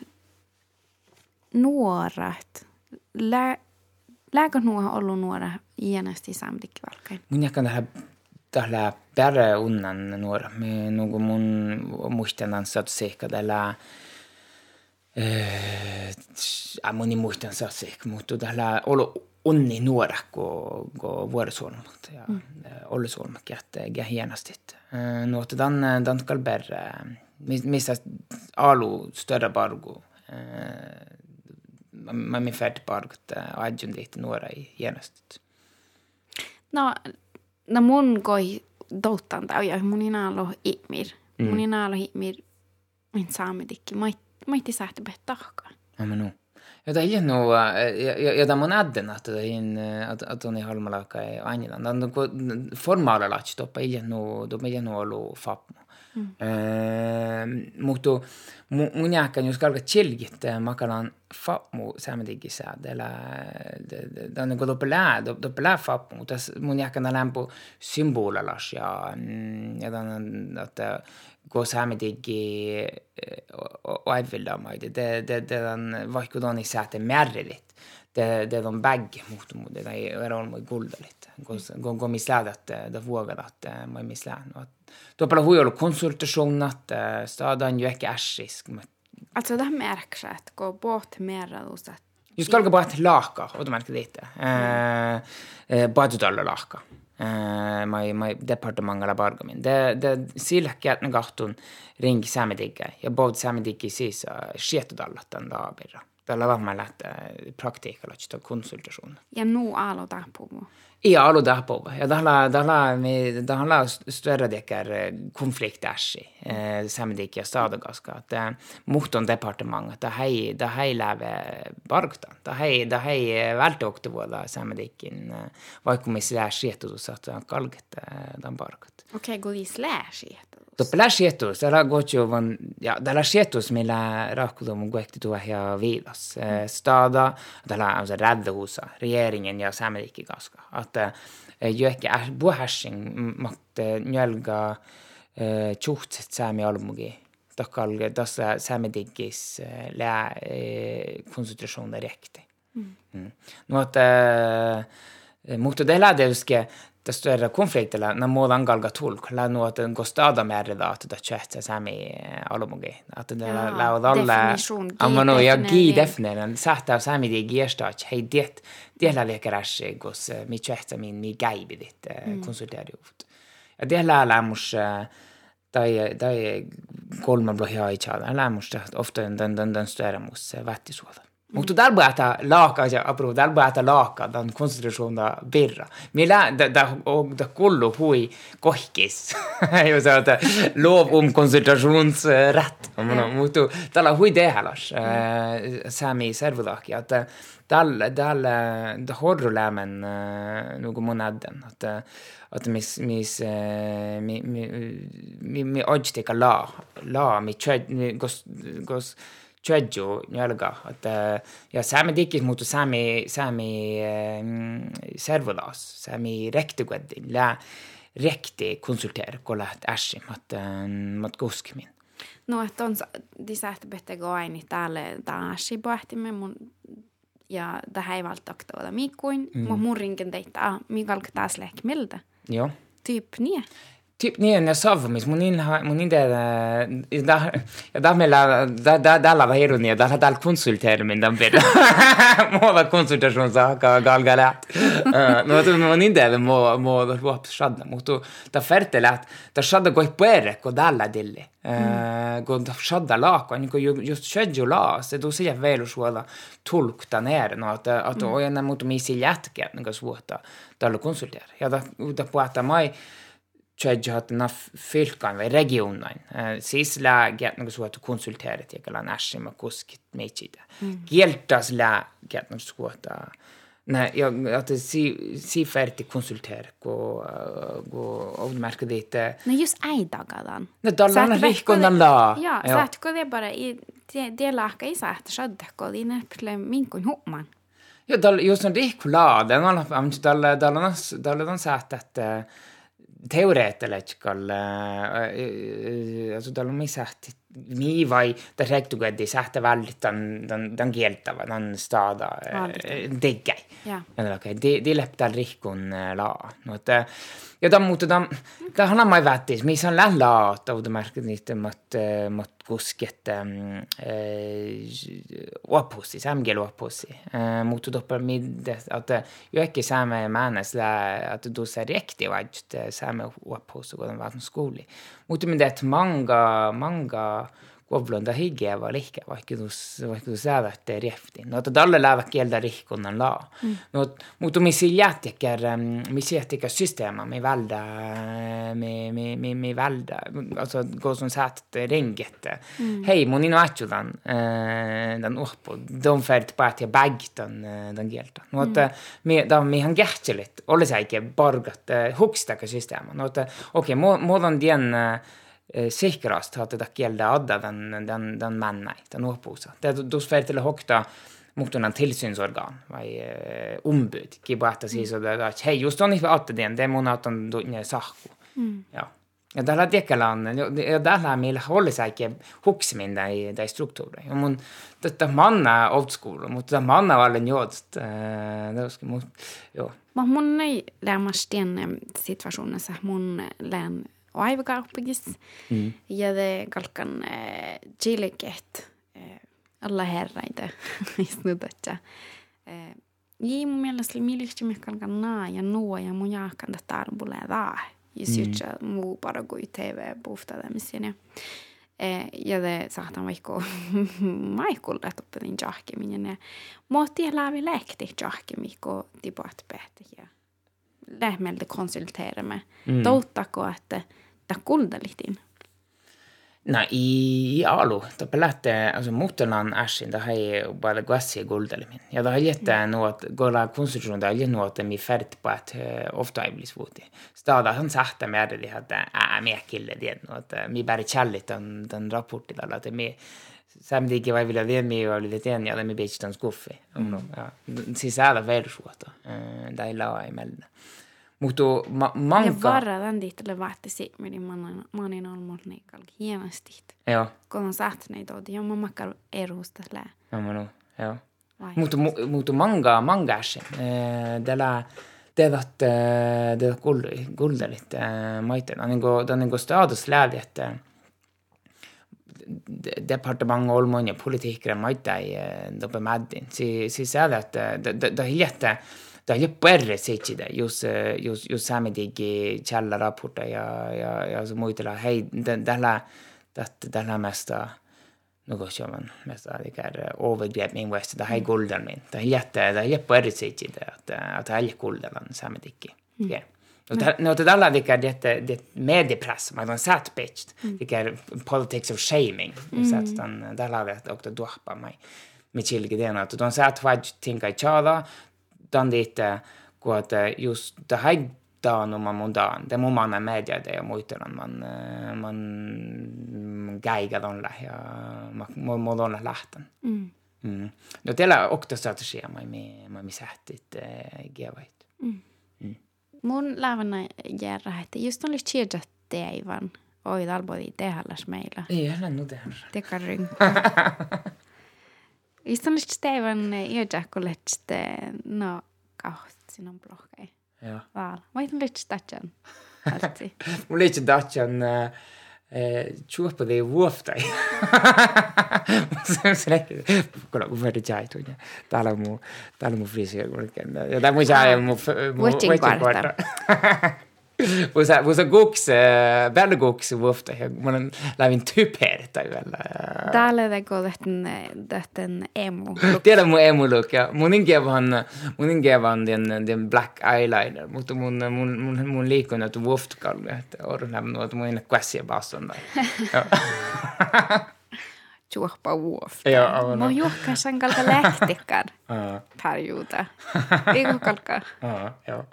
några lä Lääkö nuo ollut nuora iänesti samdikkivalkain? Mun jakan tähän tällä perä unnan nuora. Me nuku mun muistan saat seikka tällä äh, moni muistan saat seikka, mutta tällä olo onni nuora ko ko vuorosuolmat ja mm. ollesuolmat jätte ja hienosti. Nuotta dan dan kalber missä alu större bargo ma man ir ferdig lite några i genast. No, no mun koi douttan tau ja mun inalo ihmir. Mm. Mun inalo ihmir min saamedikki. Mä mai sähti bet tahka. Amma nu. Ja tämä on nuo, ja, ja tämä on ädden, että in, eh, att, att hon är halmalaka i Angeland. Den formala latch då på igen nu, då med. Ehm, Mutta Moto munjaka jos kalka chilgit makalan fapmu sämdigisa dela dan go niinku dopla dopla fapmu tas munjaka na lampo symbola las ja mm, ja dan att gå sämdigi och ävla mig det det den var kodan i säte Det det on bägge mot De det är on mot guldalit. Gå gå mislädat, det våger at man mislän och Tuolla huijolla konsultationat, stadan ikke ehkä Altså, de det rett og slett gå båt mer Just kalka bort laaka, ota märkä liitte. Badutalla laaka. Uh, departementet mai barga min. Det, det silläkki, että gahtun ring i Ja både samidigge siis at den da birra. Tällä eller ikke ta konsultasjon. Ja nå er det der tahpuvu. Iya, alu tahpuvu. Ja det tällä om større större dekker i Eh, samidigge ja stadagaska. Että muhton departement, että hei, da hei leve bargta. Da hei, da hei välte oktovuoda samidiggen. Vaikka missä skietudus att kalget den bargat. Okei, okay, kun vi slää Doppela det går ikke over ja tällä skietus millä rahkudo mun kuekti tuo ja viilas. Stada, det er altså redde räddehusa, Regjeringen ja samerikki kaska. Että måtte buhärsing matte njölga tjuhtset almogi. Dakkal Takkal tässä saamediggis le konsentrasjon direkte. Mm. Mm. Nå at uh, mot det läädeuske det större konflikt eller na må langa alga tulk la no at en gostada mer da att det chat sami eh, alomogi. Att det är la alla amma no ja gi defner en satt av sami det gersta hej det det la lekarash eh, gos eh, mi chat min min gai bi ditt konsulterar oft ja det la la mos dai dai kolman bla här i chada la mos ofta den den den större mos vatti sådär mutta dalbuata laaka ja apro dalbuata laaka dan konstitutiona birra. Millä da kullu hui kohkis. Jo så lov om konstitutionsrätt. Men mutta tällä hui dehalas. Sami servulaki att dal dal da horro lämen någon månaden att mis mis mi mi mi mi tšedžu jalga, et äh, ja saame tikis muutu saami, saami ähm, servulas, saami rektikvedin, lä rekti konsulteer, kolla et äsi, mat, ähm, mat kuskimin. No, että on disäähtö pehtego aini täällä tää äsi pohtimme mun ja tähän ei valta oktoa mikkuin, mm. mutta mun rinkin teitä, mikä alkaa taas lehki miltä. Joo. Tyyp niin. Typ niin, ja savmis, munin mun ide, da, ja da meillä, da, da, dalla va ironia, da dal konsulteer min dan bida. Muova konsultasjon saaka galgalat. No, tu mun ide, mo, mo, vuop shadda, mutta ta fertelat, da shadda koi puere, ko dalla dilli. Kun da shadda laako, niin kun just shadju la, se tu sillä veilu suola tulkta ner, no, at, at, mm. ojana muuta miisi jätkeä, niin svota, da dalla konsulteer. Ja da, da puhata mai, tšedžatna fylkan vai regionain. Siis lää get nagu suotu konsulteerit ja kala näshima kuskit meitsida. Kieltas lää get nagu suota. Nej, jag, att si, si färdig konsultere, gå, gå avmärka lite. Nei, just äidagadan. Nej, dallarna rikkonan la. Ja, så jeg tror det bare, i, det, det laka i sähtä sjödäkko, i näpple minkun huoman. Ja, da, just när rikko la, den alla, da dallarna, han sett että teoreettilechkal alltså de har sagt nii vai ta rääkida, et ei sähta välja, ta on, ta on, ta on keeltav, ta on staada äh, tege. ja ta läheb tal rihkun äh, laa, no et äh, ja ta muuta ta ta han mai vättis mis on lähla ta märkid niitä mat mat kuskit opussi samgel opussi muutu toppar midde että jo äkki saamme määnes lä että du ser riktigt vajt saamme opussi kun on skooli muutu midde et manga manga Kovlunda higeva lihke, vaikka vaikka säävätte rieftiin. No, että tällä läävä kieltä rihkunnan laa. Mm. No, mutta missä jättikär, missä jättikär systeema, mi välda, mi, mi, mi, mi välda, alltså gå som sagt ringet. Mm. Hei, mun ino ätjudan, den uppo, de färd på att jag bägg den, den kieltä. No, että mm. mi, da, mi han kähtselit, oli se ikke bargat hukstaka systeema. No, että okei, okay, den den, tien, sikrast at det gjelder alle den, den, den männen, den åpusa. Det då för til å hokta mot en tilsynsorgan, vai eh, ombud, ki bahta siis så det att hej, just on inte att det det mun att on dunne sahku. Mm. Ja. Ja tällä tiekellä on, ja det meillä håller sig ikke huksemin de, de strukturer. Ja mun, tätä manna old school, mutta tätä manna var den jodst. Det ska mot, jo. Men mun i lämmas den situationen, mun län vaevaga õppigis mm. ja te kalkan uh, alla herraide istutatja. Ei mun mielestä miliksi me kalkan naa ja nuo ja mun jahkan tästä arvulee taa. Ja syytä mm. muu para kuin TV-puhtaatamisen. Eh, ja te ég vaikka maikulla tuppelin jahkiminen. Ja muotti läpi að jahkiminen, hér tipat pehti. Ja lehmeltä konsulteeremme. Mm. Touttako, että ta kuldelitin No i, i alu, ta pelette, alltså motornan äsken, da har ju bara gassi guldelimin. Ja, da har gett noe at, gola konstruksjon, det har gett noe at er ferdig på et ofte ofte jeg blir svoti. har han sagt mer det, at jeg er kille det, at vi bare kjellet den, den rapporten, da, at vi Sam det ikke var vilja det med var litt enig, ja, det med ikke den skuffe. Mm. Ja. Sist er det veldig svårt, da. jeg la jeg mellom. Mutta ma- manka... Ja varratan tihtolle vahtisi, meni manin olmut niin hienosti. Joo. Kun on sahtneet outi, joo, mä makkal erusta lää. No, mä no, joo. Mutta mutta manga, mangasen, tällä teevät, teevät kuldelit maitena. Niin kuin, tämä on niin kuin niinku staatusläävi, että departementet olmoin ja politiikere maitai, dope mäddin. Siis, siis säävi, että, että hiljättä, hiljette det har bare sikkide, jos, jos, jos saamidigi källaraporter ja, ja, ja så muitella, hei, tällä, tällä mesta, noe man mesta det overgrep min west, det er golden min. Det er jätte, det har bare det, at, at det er golden saamidigi. Okay. Nå det alle det det det mediepress, man har sett bitch, det politics of shaming, så at den der har det også dopa mig. Med chilge det att de sa att vad tänka i chada, dite, kui att eh, just hädaan oma mundaan, tema omane meediade ja muidugi mm. mm. on man, man käiga tolle ja ma, ma, ma tolle lähtan mm.. Mm. No teillä okta strategia, mä mi, mä mi sähtit eh, geovait. Mm. Mm. Mun lävänä järä, että just oli chiedot teivän. Oi, talbodi tehälläs meillä. Ei, hän on tehälläs. Tekarin. Istunnist teivän jäädäkkuletste no kaht sinun blogai. Joo. Vaal. Mä itse litsi tatjan. Mä litsi tatjan tjuhpadi vuoftai. Kuule, kun veri jäi tunne. Täällä on mun, täällä on mun friisiä kulkeen. Ja tää mun jäi mun... Vuotin kvarta. mu see, mu see kuks, peale kuks vuhta ja ma olen, lävin tüpertä yöllä. Täällä teko tähtän, tähtän emu. Tiedä mun emu look, ja mun inkevan, mun inkevan den, den black eyeliner, mutta mun, mun, mun, mun liikun, että vuhtkalle, että olen lämmin, että mun inne käsiä basson. juoppa vuof. Joo, Mä oon juokkaan kalka lähtikään perioda. Ei kalka. Joo, joo.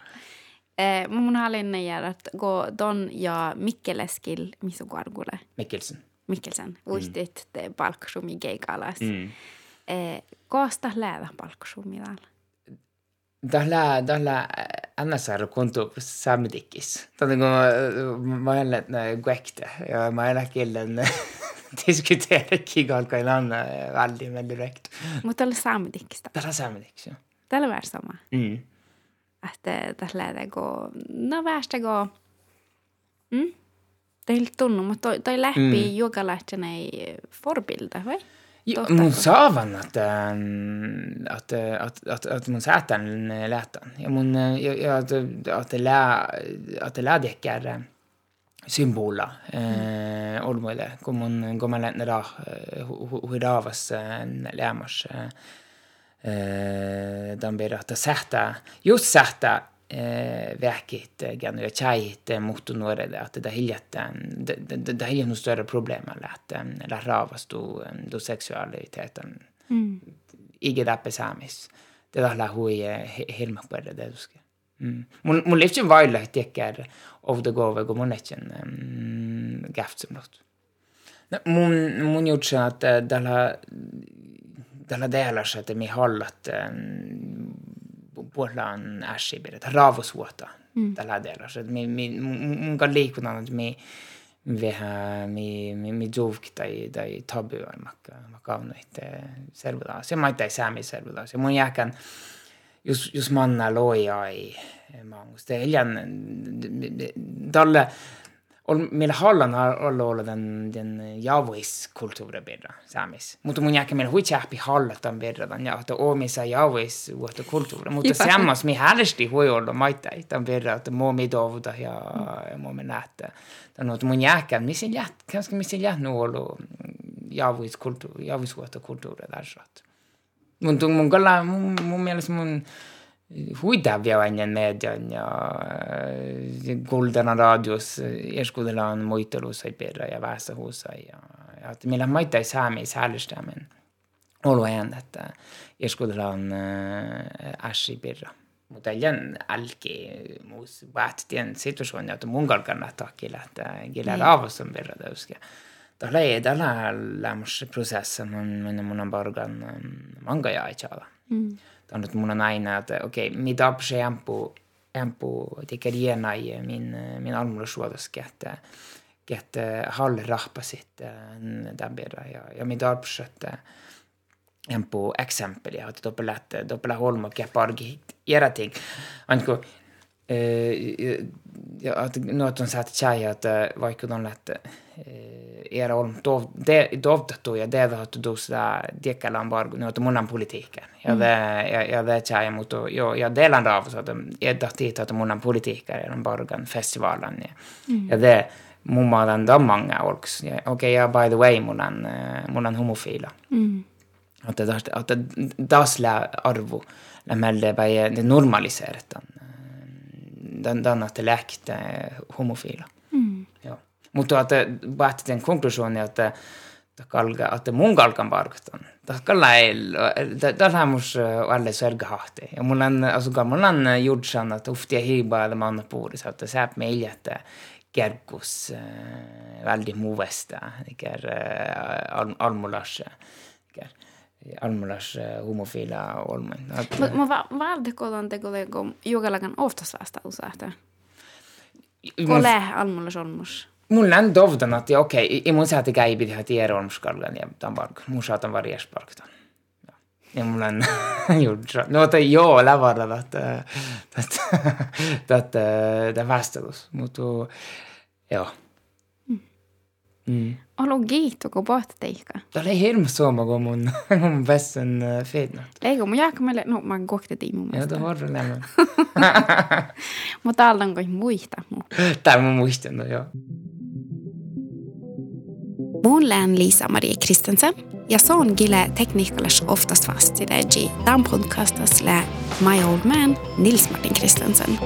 Eh, mun halin järjät go don ja Mikkeleskil missä kuargule. Mikkelsen. Mikkelsen. Uistit mm. palkkasumi keikalas. Mm. Eh, koosta läädä palkkasumi täällä? Tällä, tällä NSR konto samtikkis. Tämä on kun mä olen guekte ja mä olen killen diskuterer kigalkain anna väldigt, väldigt direkt. Mutta tällä samtikkista? Tällä samtikkis, joo. Tällä vär sama? Mm että tässä lähdetäänkö, no mm? Det är helt tunnu, mutta toi, läpi mm. juokalähtönä ei forbilda, vai? Ja, mun saavan, että, että, että, että, että mun säätän lähtön. Ja mun, ja, ja että, että, lää, että läädekkär symbola mm. äh, olmuille, kun mun, kun mä lähtän ra, huidaavas lämmas. äh, dan blir att sätta, just sätta verket gan ja chait mot några det att det hiljatten det det nog större problem med att la ravas då då sexualiteten mm. ige där pesamis det la hui helma på det ska mm. mun mun liften vile tycker of the go go monechen gaft som något mun mun gjort så det tällä deelassa, delen mi hallat puolan äsibir, että raavosuota mm. delen. Så Mi, mi, mun kan liikunan, että mi, vähän mi, mi, mi duvk tai, tai tabu on makka, makka avnoit servudaas. Ja mä ei säämi servudaas. Ja mun jääkän, jos, jos manna loja mangus. Det är iljan, tälle, ol, meillä Holland har ollut den, den jauvuiskulttuuri birra saamis. Mutta mun jälkeen meillä huitsi hallatan birra tämän ja että omissa jauvuis vuotta kulttuuri. Mutta sammas me hällesti voi olla maita tämän birra, että muu me dovuta ja muu me nähdä. Tämän että mun jälkeen, missä jät, kanske missä jät nu ollut jauvuiskulttuuri, jauvuisvuotta kulttuuri tässä. Mutta mun, mun, mun, mun mielestä mun hujtavja anjen median ja kuldana raadios eskuudella on muitelusai perra ja vastahuusai ja, ja meillä on maita saamis häälystäminen oluajan, että eskuudella on äh, assi perra. Mutta jän älki muus vaatitien situasjoon, että mun kannattaa kilata, kilata avustan perra täyskiä. Tällä ei tällä lämmössä prosessissa mun, mun on parkan manga ja aitsalla. Mm. sanonut mun on aina, että okei, okay, mitä se ampuu, ampuu tekee jenai, min, min almuussuotas kehtää kehtää hallirahpa sitten mm, tämän verran. Ja, ja mitä apsa, että ampuu exempeliä, että doppelä, doppelä holma, keppä arki, järä ting. Aina kun että noit on saat chai, että vaikka on, det era olm dovtattu ja devattu tuossa diekkalan bargo noita munan politiikan. Ja mm. det ja, ja det chai mutta jo av delan raavus että edda tiitä että munan politiikka ja bargan festivalen ja. Mm. Ja det mummalan damanga olks. Ja okei ja by the way munan munan homofila. Mm. Att det att det dasla arvo lämelde bei det normaliserat den den att det lekte homofila. Mm. Ja. Mutta että päätettiin konklusioon, että kalga, että mun kalkan parkatan. Tällä tällä mus alle sörgahti. Ja mulla on, alltså mulla on judsan, että uftia hiibaa det puudessa, että sä meillä, että kerkus äh, väldigt muvesta, iker äh, almulas, al almulas äh, homofila olmen. Mutta valtiko on teko teko jokalakan oftas vasta useahta? Kole almulas olmus? mulla on dovdan, että okei, okay, ei mun saati käipi tehdä tierolmskallan ja tämän park. Mun saatan vara jäsparktan. Ja mulla on gjort så. No, että joo, lävarada, että, että, että, että vastelus. Mutta joo. Mm. ala kiitu kui pohteiga. ta oli hirmus sooma kui mun umbes on feednat. ei kun mun jääkö meille, no mä oon kohta tiimu mielestä. Joo, tuo horror lämmön. Mutta täällä on kuin muista mu. Tää mä muistan, no joo. Mun lään Liisa-Marie Kristensen ja se on gille tekniikalas oftast vast i det G. Tämän podcastas lää my old man Nils Martin Kristensen.